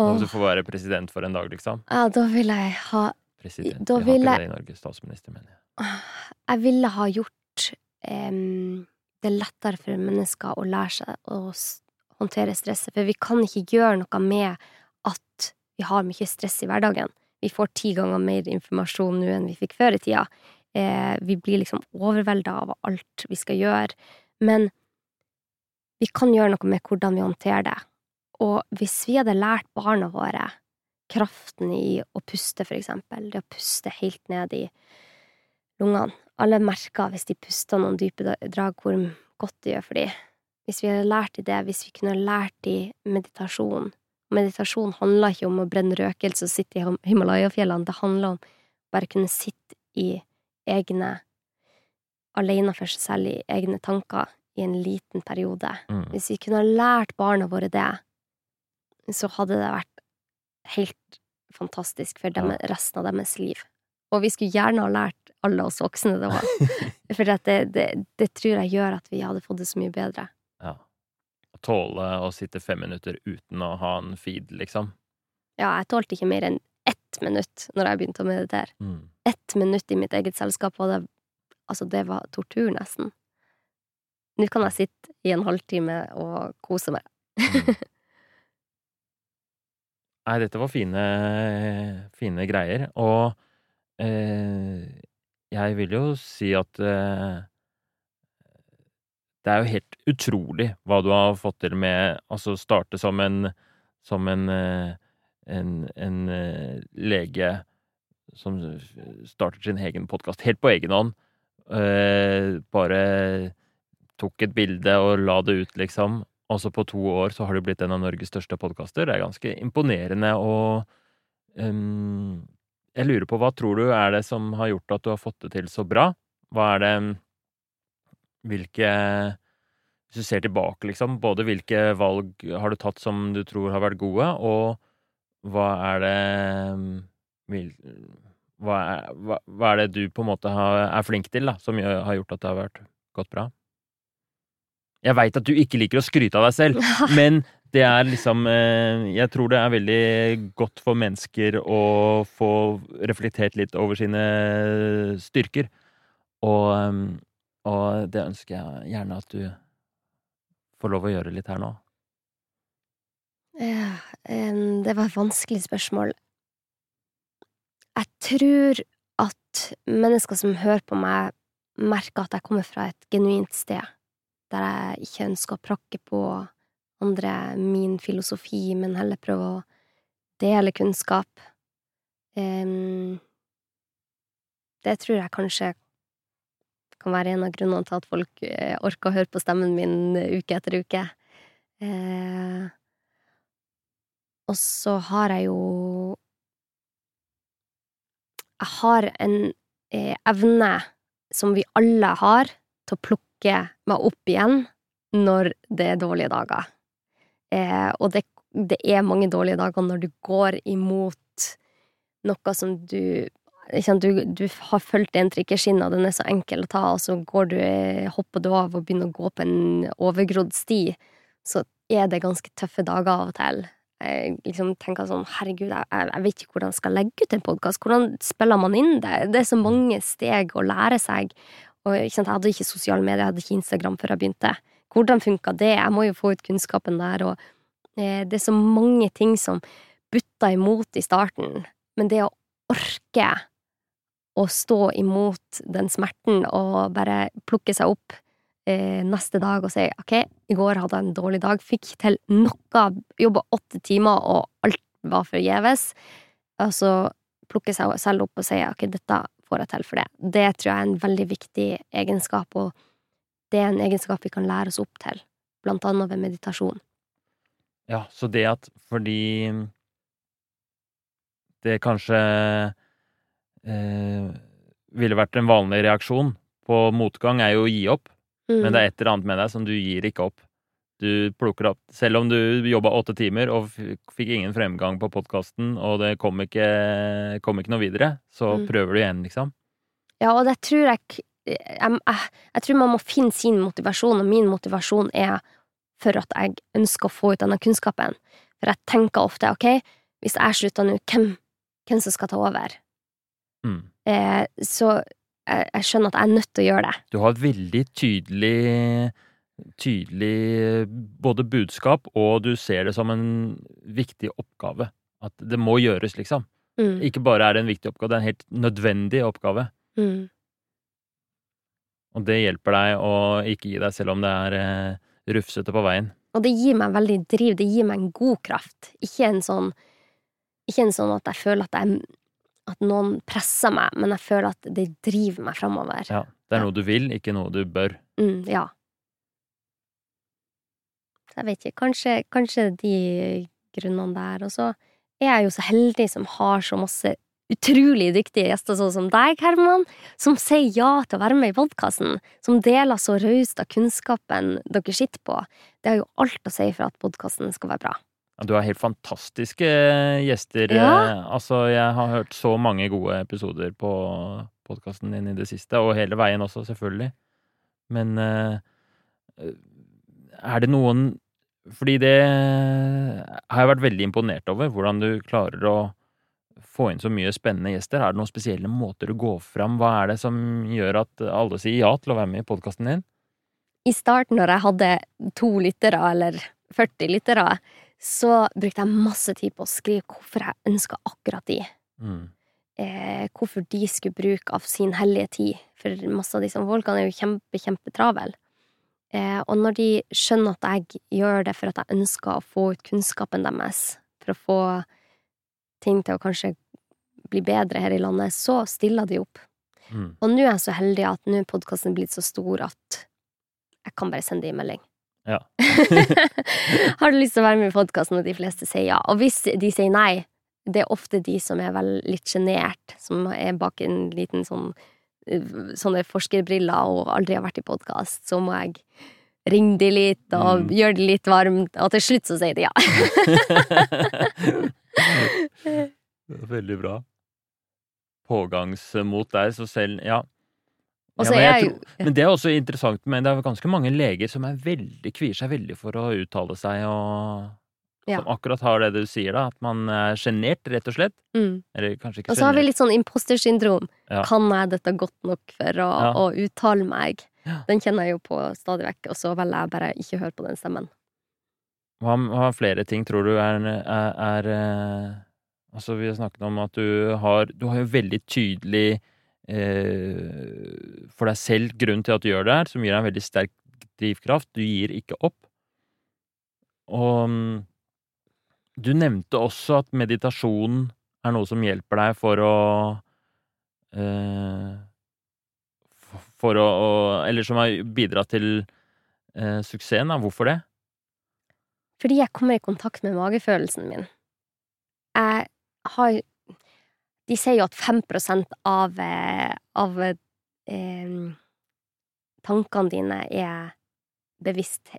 Om du får være president for en dag, liksom? ja, da vil jeg ha President. Da Vi har ikke jeg- det i Norge. Statsminister, mener jeg. Jeg ville ha gjort um, det lettere for mennesker å lære seg å håndtere stresset, for vi kan ikke gjøre noe med at vi har mye stress i hverdagen. Vi får ti ganger mer informasjon nå enn vi fikk før i tida. Eh, vi blir liksom overvelda av alt vi skal gjøre. Men vi kan gjøre noe med hvordan vi håndterer det. Og hvis vi hadde lært barna våre kraften i å puste, for eksempel, det å puste helt ned i lungene Alle merker hvis de puster noen dype drag, hvor godt det gjør for dem. Hvis vi hadde lært dem det, hvis vi kunne lært dem meditasjon Meditasjon handler ikke om å brenne røkelse og sitte i Himalaya-fjellene, det handler om bare kunne sitte i egne Alene for seg selv i egne tanker i en liten periode. Mm. Hvis vi kunne ha lært barna våre det, så hadde det vært helt fantastisk for dem, resten av deres liv. Og vi skulle gjerne ha lært alle oss voksne det òg. For det, det, det tror jeg gjør at vi hadde fått det så mye bedre. Tåle å sitte fem minutter uten å ha en feed, liksom. Ja, jeg tålte ikke mer enn ett minutt når jeg begynte å meditere. Mm. Ett minutt i mitt eget selskap, og det, altså, det var tortur, nesten. Nå kan jeg sitte i en halvtime og kose meg. Mm. Nei, dette var fine, fine greier, og eh, jeg vil jo si at eh, det er jo helt utrolig hva du har fått til med Altså starte som en som en, eh, en, en eh, lege som starter sin egen podkast helt på egen hånd. Eh, bare tok et bilde og la det ut, liksom. Og så på to år så har du blitt en av Norges største podkaster. Det er ganske imponerende og um, Jeg lurer på, hva tror du er det som har gjort at du har fått det til så bra? Hva er det Hvilke Hvis du ser tilbake, liksom, både hvilke valg har du tatt som du tror har vært gode, og hva er det hva er, hva, hva er det du på en måte har, er flink til, da, som har gjort at det har vært gått bra? Jeg veit at du ikke liker å skryte av deg selv, men det er liksom eh, Jeg tror det er veldig godt for mennesker å få reflektert litt over sine styrker. Og, eh, og det ønsker jeg gjerne at du får lov å gjøre litt her nå. Ja, det var et vanskelig spørsmål. Jeg tror at mennesker som hører på meg, merker at jeg kommer fra et genuint sted. der jeg ikke ønsker å prakke på andre min filosofi, men heller prøve å dele kunnskap. Det tror jeg kanskje kan være en av grunnene til at folk eh, orker å høre på stemmen min uke etter uke. Eh, og så har jeg jo Jeg har en eh, evne som vi alle har, til å plukke meg opp igjen når det er dårlige dager. Eh, og det, det, er mange dårlige dager når du går imot noe som du du, du, har fulgt en trikkeskinne, og den er så enkel å ta, og så du, hopper du av og begynner å gå på en overgrodd sti, så er det ganske tøffe dager av og til. Jeg liksom tenker sånn, herregud, jeg, jeg vet ikke hvordan jeg skal legge ut en podkast. Hvordan spiller man inn det? Det er så mange steg å lære seg. Og sant, Jeg hadde ikke sosiale medier, jeg hadde ikke Instagram før jeg begynte. Hvordan funka det? Jeg må jo få ut kunnskapen der, og eh, det er så mange ting som butter imot i starten. Men det å orke å stå imot den smerten og bare plukke seg opp eh, neste dag og si ok, i går hadde jeg en dårlig dag, fikk til noe, jobba åtte timer og alt var forgjeves, og så plukke seg selv opp og si ok, dette får jeg til for det. Det tror jeg er en veldig viktig egenskap, og det er en egenskap vi kan lære oss opp til, blant annet ved meditasjon. Ja, så det at fordi det kanskje eh, ville vært en vanlig reaksjon på motgang, er jo å gi opp. Mm. Men det er et eller annet med deg som du gir ikke opp. Du plukker opp Selv om du jobba åtte timer og fikk ingen fremgang på podkasten, og det kom ikke, kom ikke, noe videre, så mm. prøver du igjen, liksom. Ja, og det tror jeg, jeg, jeg Jeg tror man må finne sin motivasjon, og min motivasjon er for at jeg ønsker å få ut denne kunnskapen. For jeg tenker ofte ok, hvis jeg slutter nå, hvem, hvem som skal ta over? Mm. Eh, så jeg, jeg, skjønner at jeg er nødt til å gjøre det. Du har et veldig tydelig tydelig både budskap, og du ser det som en viktig oppgave. At det må gjøres, liksom. Mm. Ikke bare er det en viktig oppgave, det er en helt nødvendig oppgave. Mm. Og det hjelper deg å ikke gi deg, selv om det er eh, rufsete på veien. Og det gir meg veldig driv, det gir meg en god kraft. Ikke en sånn Ikke en sånn at jeg føler at jeg at noen presser meg, men jeg føler at det driver meg framover. Ja, det er noe du vil, ikke noe du bør. Mm, ja. Så jeg vet ikke. Kanskje, kanskje de grunnene der. Og så er jeg jo så heldig som har så masse utrolig dyktige gjester, sånn som deg, Herman, som sier ja til å være med i podkasten, som deler så raust av kunnskapen dere sitter på. Det har jo alt å si for at podkasten skal være bra. Du har helt fantastiske eh, gjester. Ja. Eh, altså, jeg har hørt så mange gode episoder på podkasten din i det siste, og hele veien også, selvfølgelig. Men uh, er det noen Fordi det har jeg vært veldig imponert over, hvordan du klarer å få inn så mye spennende gjester. Er det noen spesielle måter å gå fram? Hva er det som gjør at alle sier ja til å være med i podkasten din? I starten, når jeg hadde to lyttere, eller 40 lyttere, så brukte jeg masse tid på å skrive hvorfor jeg ønska akkurat de. Mm. Eh, hvorfor de skulle bruke av sin hellige tid. For masse av disse folkene er jo kjempe, kjempetravel. Eh, og når de skjønner at jeg gjør det for at jeg ønsker å få ut kunnskapen deres, for å få ting til å kanskje bli bedre her i landet, så stiller de opp. Mm. Og nå er jeg så heldig at nå er podkasten blitt så stor at jeg kan bare sende dem en melding. Ja. har du lyst til å være med i podkasten, og de fleste sier ja. Og hvis de sier nei, det er ofte de som er vel litt sjenert, som er bak en liten sånn sånne forskerbriller og aldri har vært i podkast, så må jeg ringe de litt og mm. gjøre det litt varmt, og til slutt så sier de ja. Veldig bra. Pågangsmot der, så selv Ja, ja, men, jeg, tror, men, det er også interessant, men det er ganske mange leger som er veldig, kvier seg veldig for å uttale seg, og som akkurat har det du sier, da. At man er sjenert, rett og slett. Mm. Eller kanskje ikke Og så har vi litt sånn impostersyndrom. Kan jeg dette godt nok for å, å uttale meg? Den kjenner jeg jo på stadig vekk, og så velger jeg bare ikke høre på den stemmen. Hva, hva flere ting tror du er, er, er eh, Altså, vi har snakket om at du har Du har jo veldig tydelig Eh, for deg selv grunn til at du gjør det her, som gir deg en veldig sterk drivkraft. Du gir ikke opp. Og mm, du nevnte også at meditasjon er noe som hjelper deg for å eh, For å, Eller som har bidratt til eh, suksessen, da. Hvorfor det? Fordi jeg kommer i kontakt med magefølelsen min. Jeg har De sier jo at 5 av, eh, av eh, tankene dine er bevisst,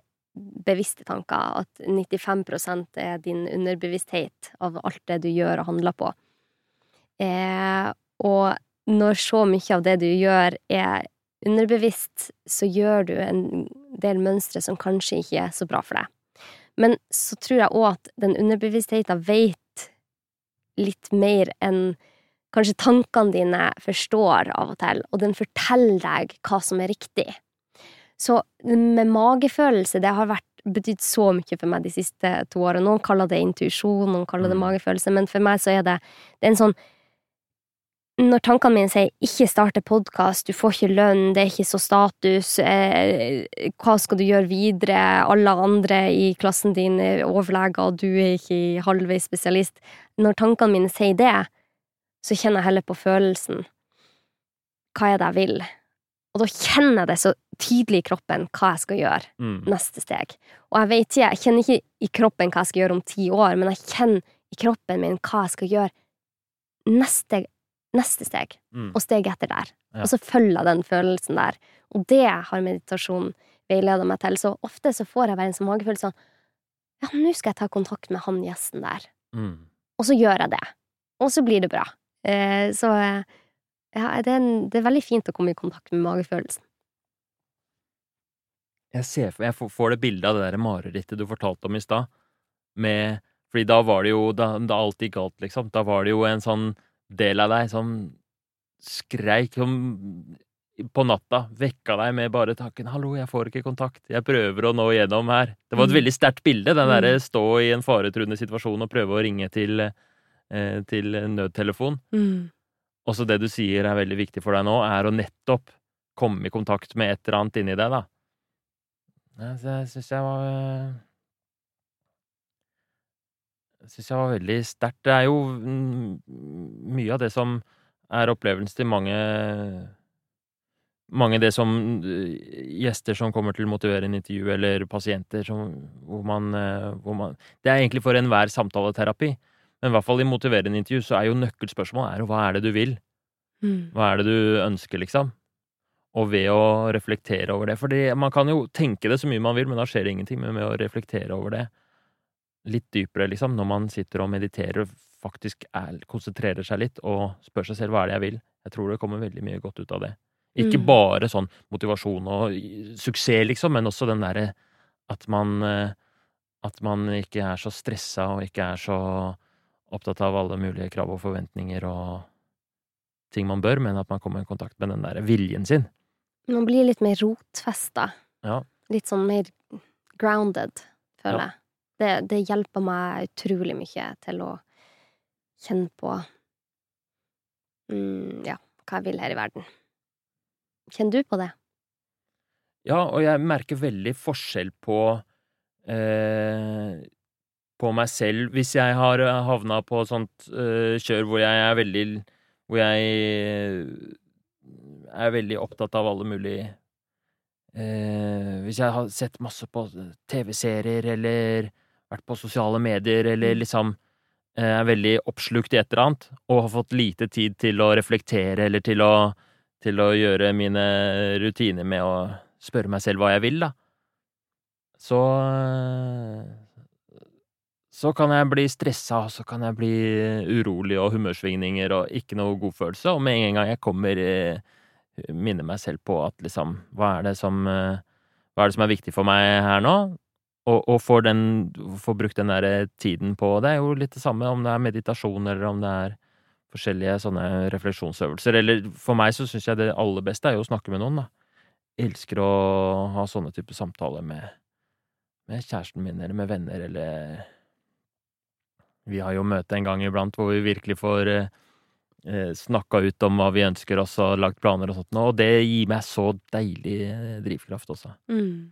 bevisste tanker. At 95% er din underbevissthet av alt det du gjør og handler på. Eh, og når så mye av det du gjør, er underbevisst, så gjør du en del mønstre som kanskje ikke er så bra for deg. Men så tror jeg òg at den underbevisstheten veit litt mer enn kanskje tankene dine forstår av og til, og den forteller deg hva som er riktig. Så med magefølelse, det har vært betydd så mye for meg de siste to årene. Noen kaller det intuisjon, noen kaller det Mm. magefølelse, men for meg så er det, det er en sånn når tankene mine sier 'ikke starte podkast', 'du får ikke lønn', 'det er ikke så status', eh, 'hva skal du gjøre videre', alle andre i klassen din er overleger, og du er ikke halvveis spesialist Når tankene mine sier det, så kjenner jeg heller på følelsen. Hva er det jeg vil? Og da kjenner jeg det så tydelig i kroppen hva jeg skal gjøre Mm. neste steg. Og jeg vet ikke, jeg kjenner ikke i kroppen hva jeg skal gjøre om ti år, men jeg kjenner i kroppen min hva jeg skal gjøre neste, neste steg, Mm. og steget etter der. Ja. Og så følger jeg den følelsen der. Og det har meditasjon veileda meg til. Så ofte så får jeg bare en sånn magefølelse sånn Ja, nå skal jeg ta kontakt med han gjesten der. Mm. Og så gjør jeg det. Og så blir det bra. Eh, så eh, ja, det er, en, det er veldig fint å komme i kontakt med magefølelsen. Jeg, ser, jeg får- det bildet av det der marerittet du fortalte om i stad. Med Fordi da var det jo da, da alt gikk galt, liksom. Da var det jo en sånn del av deg som skreik som på natta. Vekka deg med bare takken 'hallo, jeg får ikke kontakt', jeg prøver å nå igjennom her. Det var et Mm. veldig sterkt bilde, den derre Mm. stå i en faretruende situasjon og prøve å ringe til, til nødtelefon. Mm. Også det du sier er veldig viktig for deg nå, er å nettopp komme i kontakt med et eller annet inni deg, da. Jeg syns jeg var Jeg syns jeg var veldig sterkt. Det er jo mm, mye av det som er opplevelsen til mange mange det som eh, gjester som kommer til motiverende intervju, eller pasienter som, hvor, man, eh, hvor man Det er egentlig for enhver samtaleterapi. Men i hvert fall i motiverende intervju så er jo nøkkelspørsmålet er jo hva er det du vil? Hva er det du ønsker, liksom? Og ved å reflektere over det. For man kan jo tenke det så mye man vil, men da skjer det ingenting. Men med å reflektere over det litt dypere, liksom, når man sitter og mediterer og faktisk er, konsentrerer seg litt og spør seg selv hva er det jeg vil, jeg tror det kommer veldig mye godt ut av det. Ikke Mm. bare sånn motivasjon og suksess, liksom, men også den derre at man eh, At man ikke er så stressa og ikke er så opptatt av alle mulige krav og forventninger og ting man bør, men at man kommer i kontakt med den derre viljen sin. Man blir litt mer rotfesta. Ja. Litt sånn mer grounded, føler Ja. jeg. Det, det hjelper meg utrolig mye til å kjenne på mm, ja, hva jeg vil her i verden. Kjenner du på det? Ja, og jeg merker veldig forskjell på eh, på meg selv hvis jeg har havna på sånt uh, kjør hvor jeg er veldig Hvor jeg er veldig opptatt av alle mulige uh, Hvis jeg har sett masse på TV-serier eller vært på sosiale medier eller Mm. liksom uh, er veldig oppslukt i et eller annet og har fått lite tid til å reflektere eller til å til å gjøre mine rutiner med å spørre meg selv hva jeg vil, da. Så Så kan jeg bli stressa, og så kan jeg bli urolig og humørsvingninger og ikke noe godfølelse, og med en gang jeg kommer eh, minner meg selv på at liksom Hva er det som eh, Hva er det som er viktig for meg her nå? Og, og får den Får brukt den der tiden på Det er jo litt det samme om det er meditasjon eller om det er forskjellige sånne refleksjonsøvelser. Eller for meg så syns jeg det aller beste er jo å snakke med noen, da. Jeg elsker å ha sånne typer samtaler med, med kjæresten min eller med venner eller Vi har jo møte en gang iblant hvor vi virkelig får eh, eh, snakka ut om hva vi ønsker oss og lagt planer og sånt, og det gir meg så deilig eh, drivkraft også. Mm.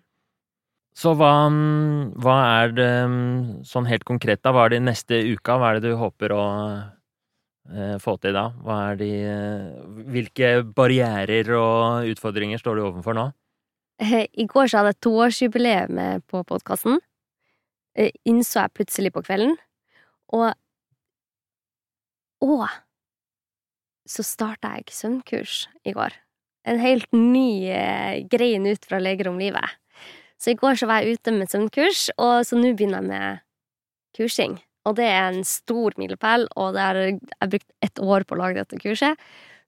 Så hva, mm, hva er det mm, sånn helt konkret, da? Hva er det neste uka? Hva er det du håper å eh, få til da? Hva er de eh, Hvilke barrierer og utfordringer står du overfor nå? I går så hadde jeg toårsjubileum på podkasten. Innså jeg plutselig på kvelden. Og Og så starta jeg søvnkurs i går. En helt ny eh, grein ut fra Leger om livet. Så i går så var jeg ute med søvnkurs, og så nå begynner jeg med kursing. Og det er en stor milepæl, og det er, jeg har brukt ett år på å lage dette kurset.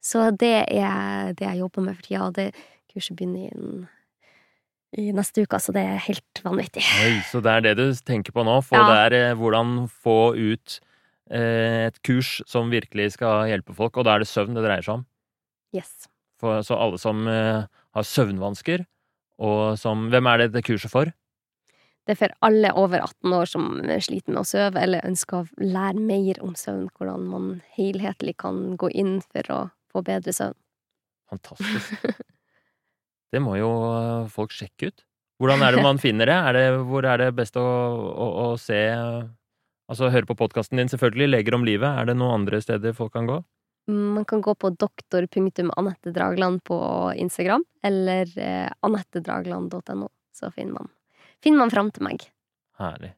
Så det er det jeg jobber med for tida, og det kurset begynner i, en, i neste uke, så det er helt vanvittig. Oi, så det er det du tenker på nå? For Ja. det er eh, hvordan få ut eh, et kurs som virkelig skal hjelpe folk, og da er det søvn det dreier seg om? Yes. For, så alle som eh, har søvnvansker, og som Hvem er det det kurset for? Det er for alle over 18 år som sliter med å sove, eller ønsker å lære mer om søvn, hvordan man helhetlig kan gå inn for å få bedre søvn. Fantastisk. Det må jo eh, folk sjekke ut. Hvordan er det man finner det? Er det hvor er det best å, å, å se Altså høre på podkasten din, selvfølgelig. Leger om livet. Er det noen andre steder folk kan gå? Man kan gå på doktor.anette.dragland på Instagram, eller eh, anettedragland.no, så finner man, finner man fram til meg. Herlig.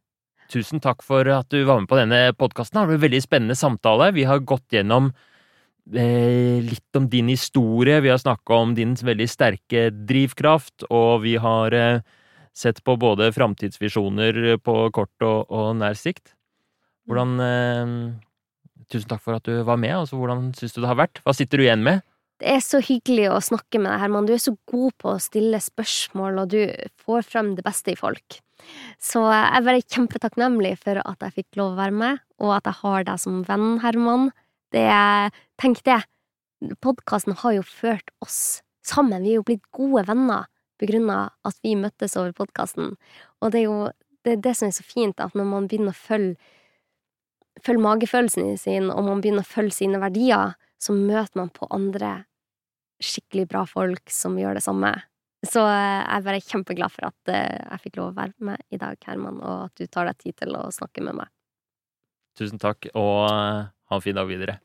Tusen takk for at du var med på denne podkasten. Det ble en veldig spennende samtale. Vi har gått gjennom litt om din historie. Vi har snakka om din veldig sterke drivkraft, og vi har eh, sett på både framtidsvisjoner på kort og, og nær sikt. Hvordan eh, Tusen takk for at du var med. Altså, hvordan syns du det har vært? Hva sitter du igjen med? Det er så hyggelig å snakke med deg, Herman. Du er så god på å stille spørsmål, og du får frem det beste i folk. Så jeg er bare kjempetakknemlig for at jeg fikk lov å være med, og at jeg har deg som venn, Herman. Det Tenk det! Podkasten har jo ført oss sammen. Vi er jo blitt gode venner på grunn av at vi møttes over podkasten. Og det er jo det, er det som er så fint, at når man begynner å følge følge magefølelsen sin, og man begynner å følge sine verdier, så møter man på andre skikkelig bra folk som gjør det samme. Så eh, jeg er bare kjempeglad for at eh, jeg fikk lov å være med i dag, Herman, og at du tar deg tid til å snakke med meg. Tusen takk, og eh, ha en fin dag videre.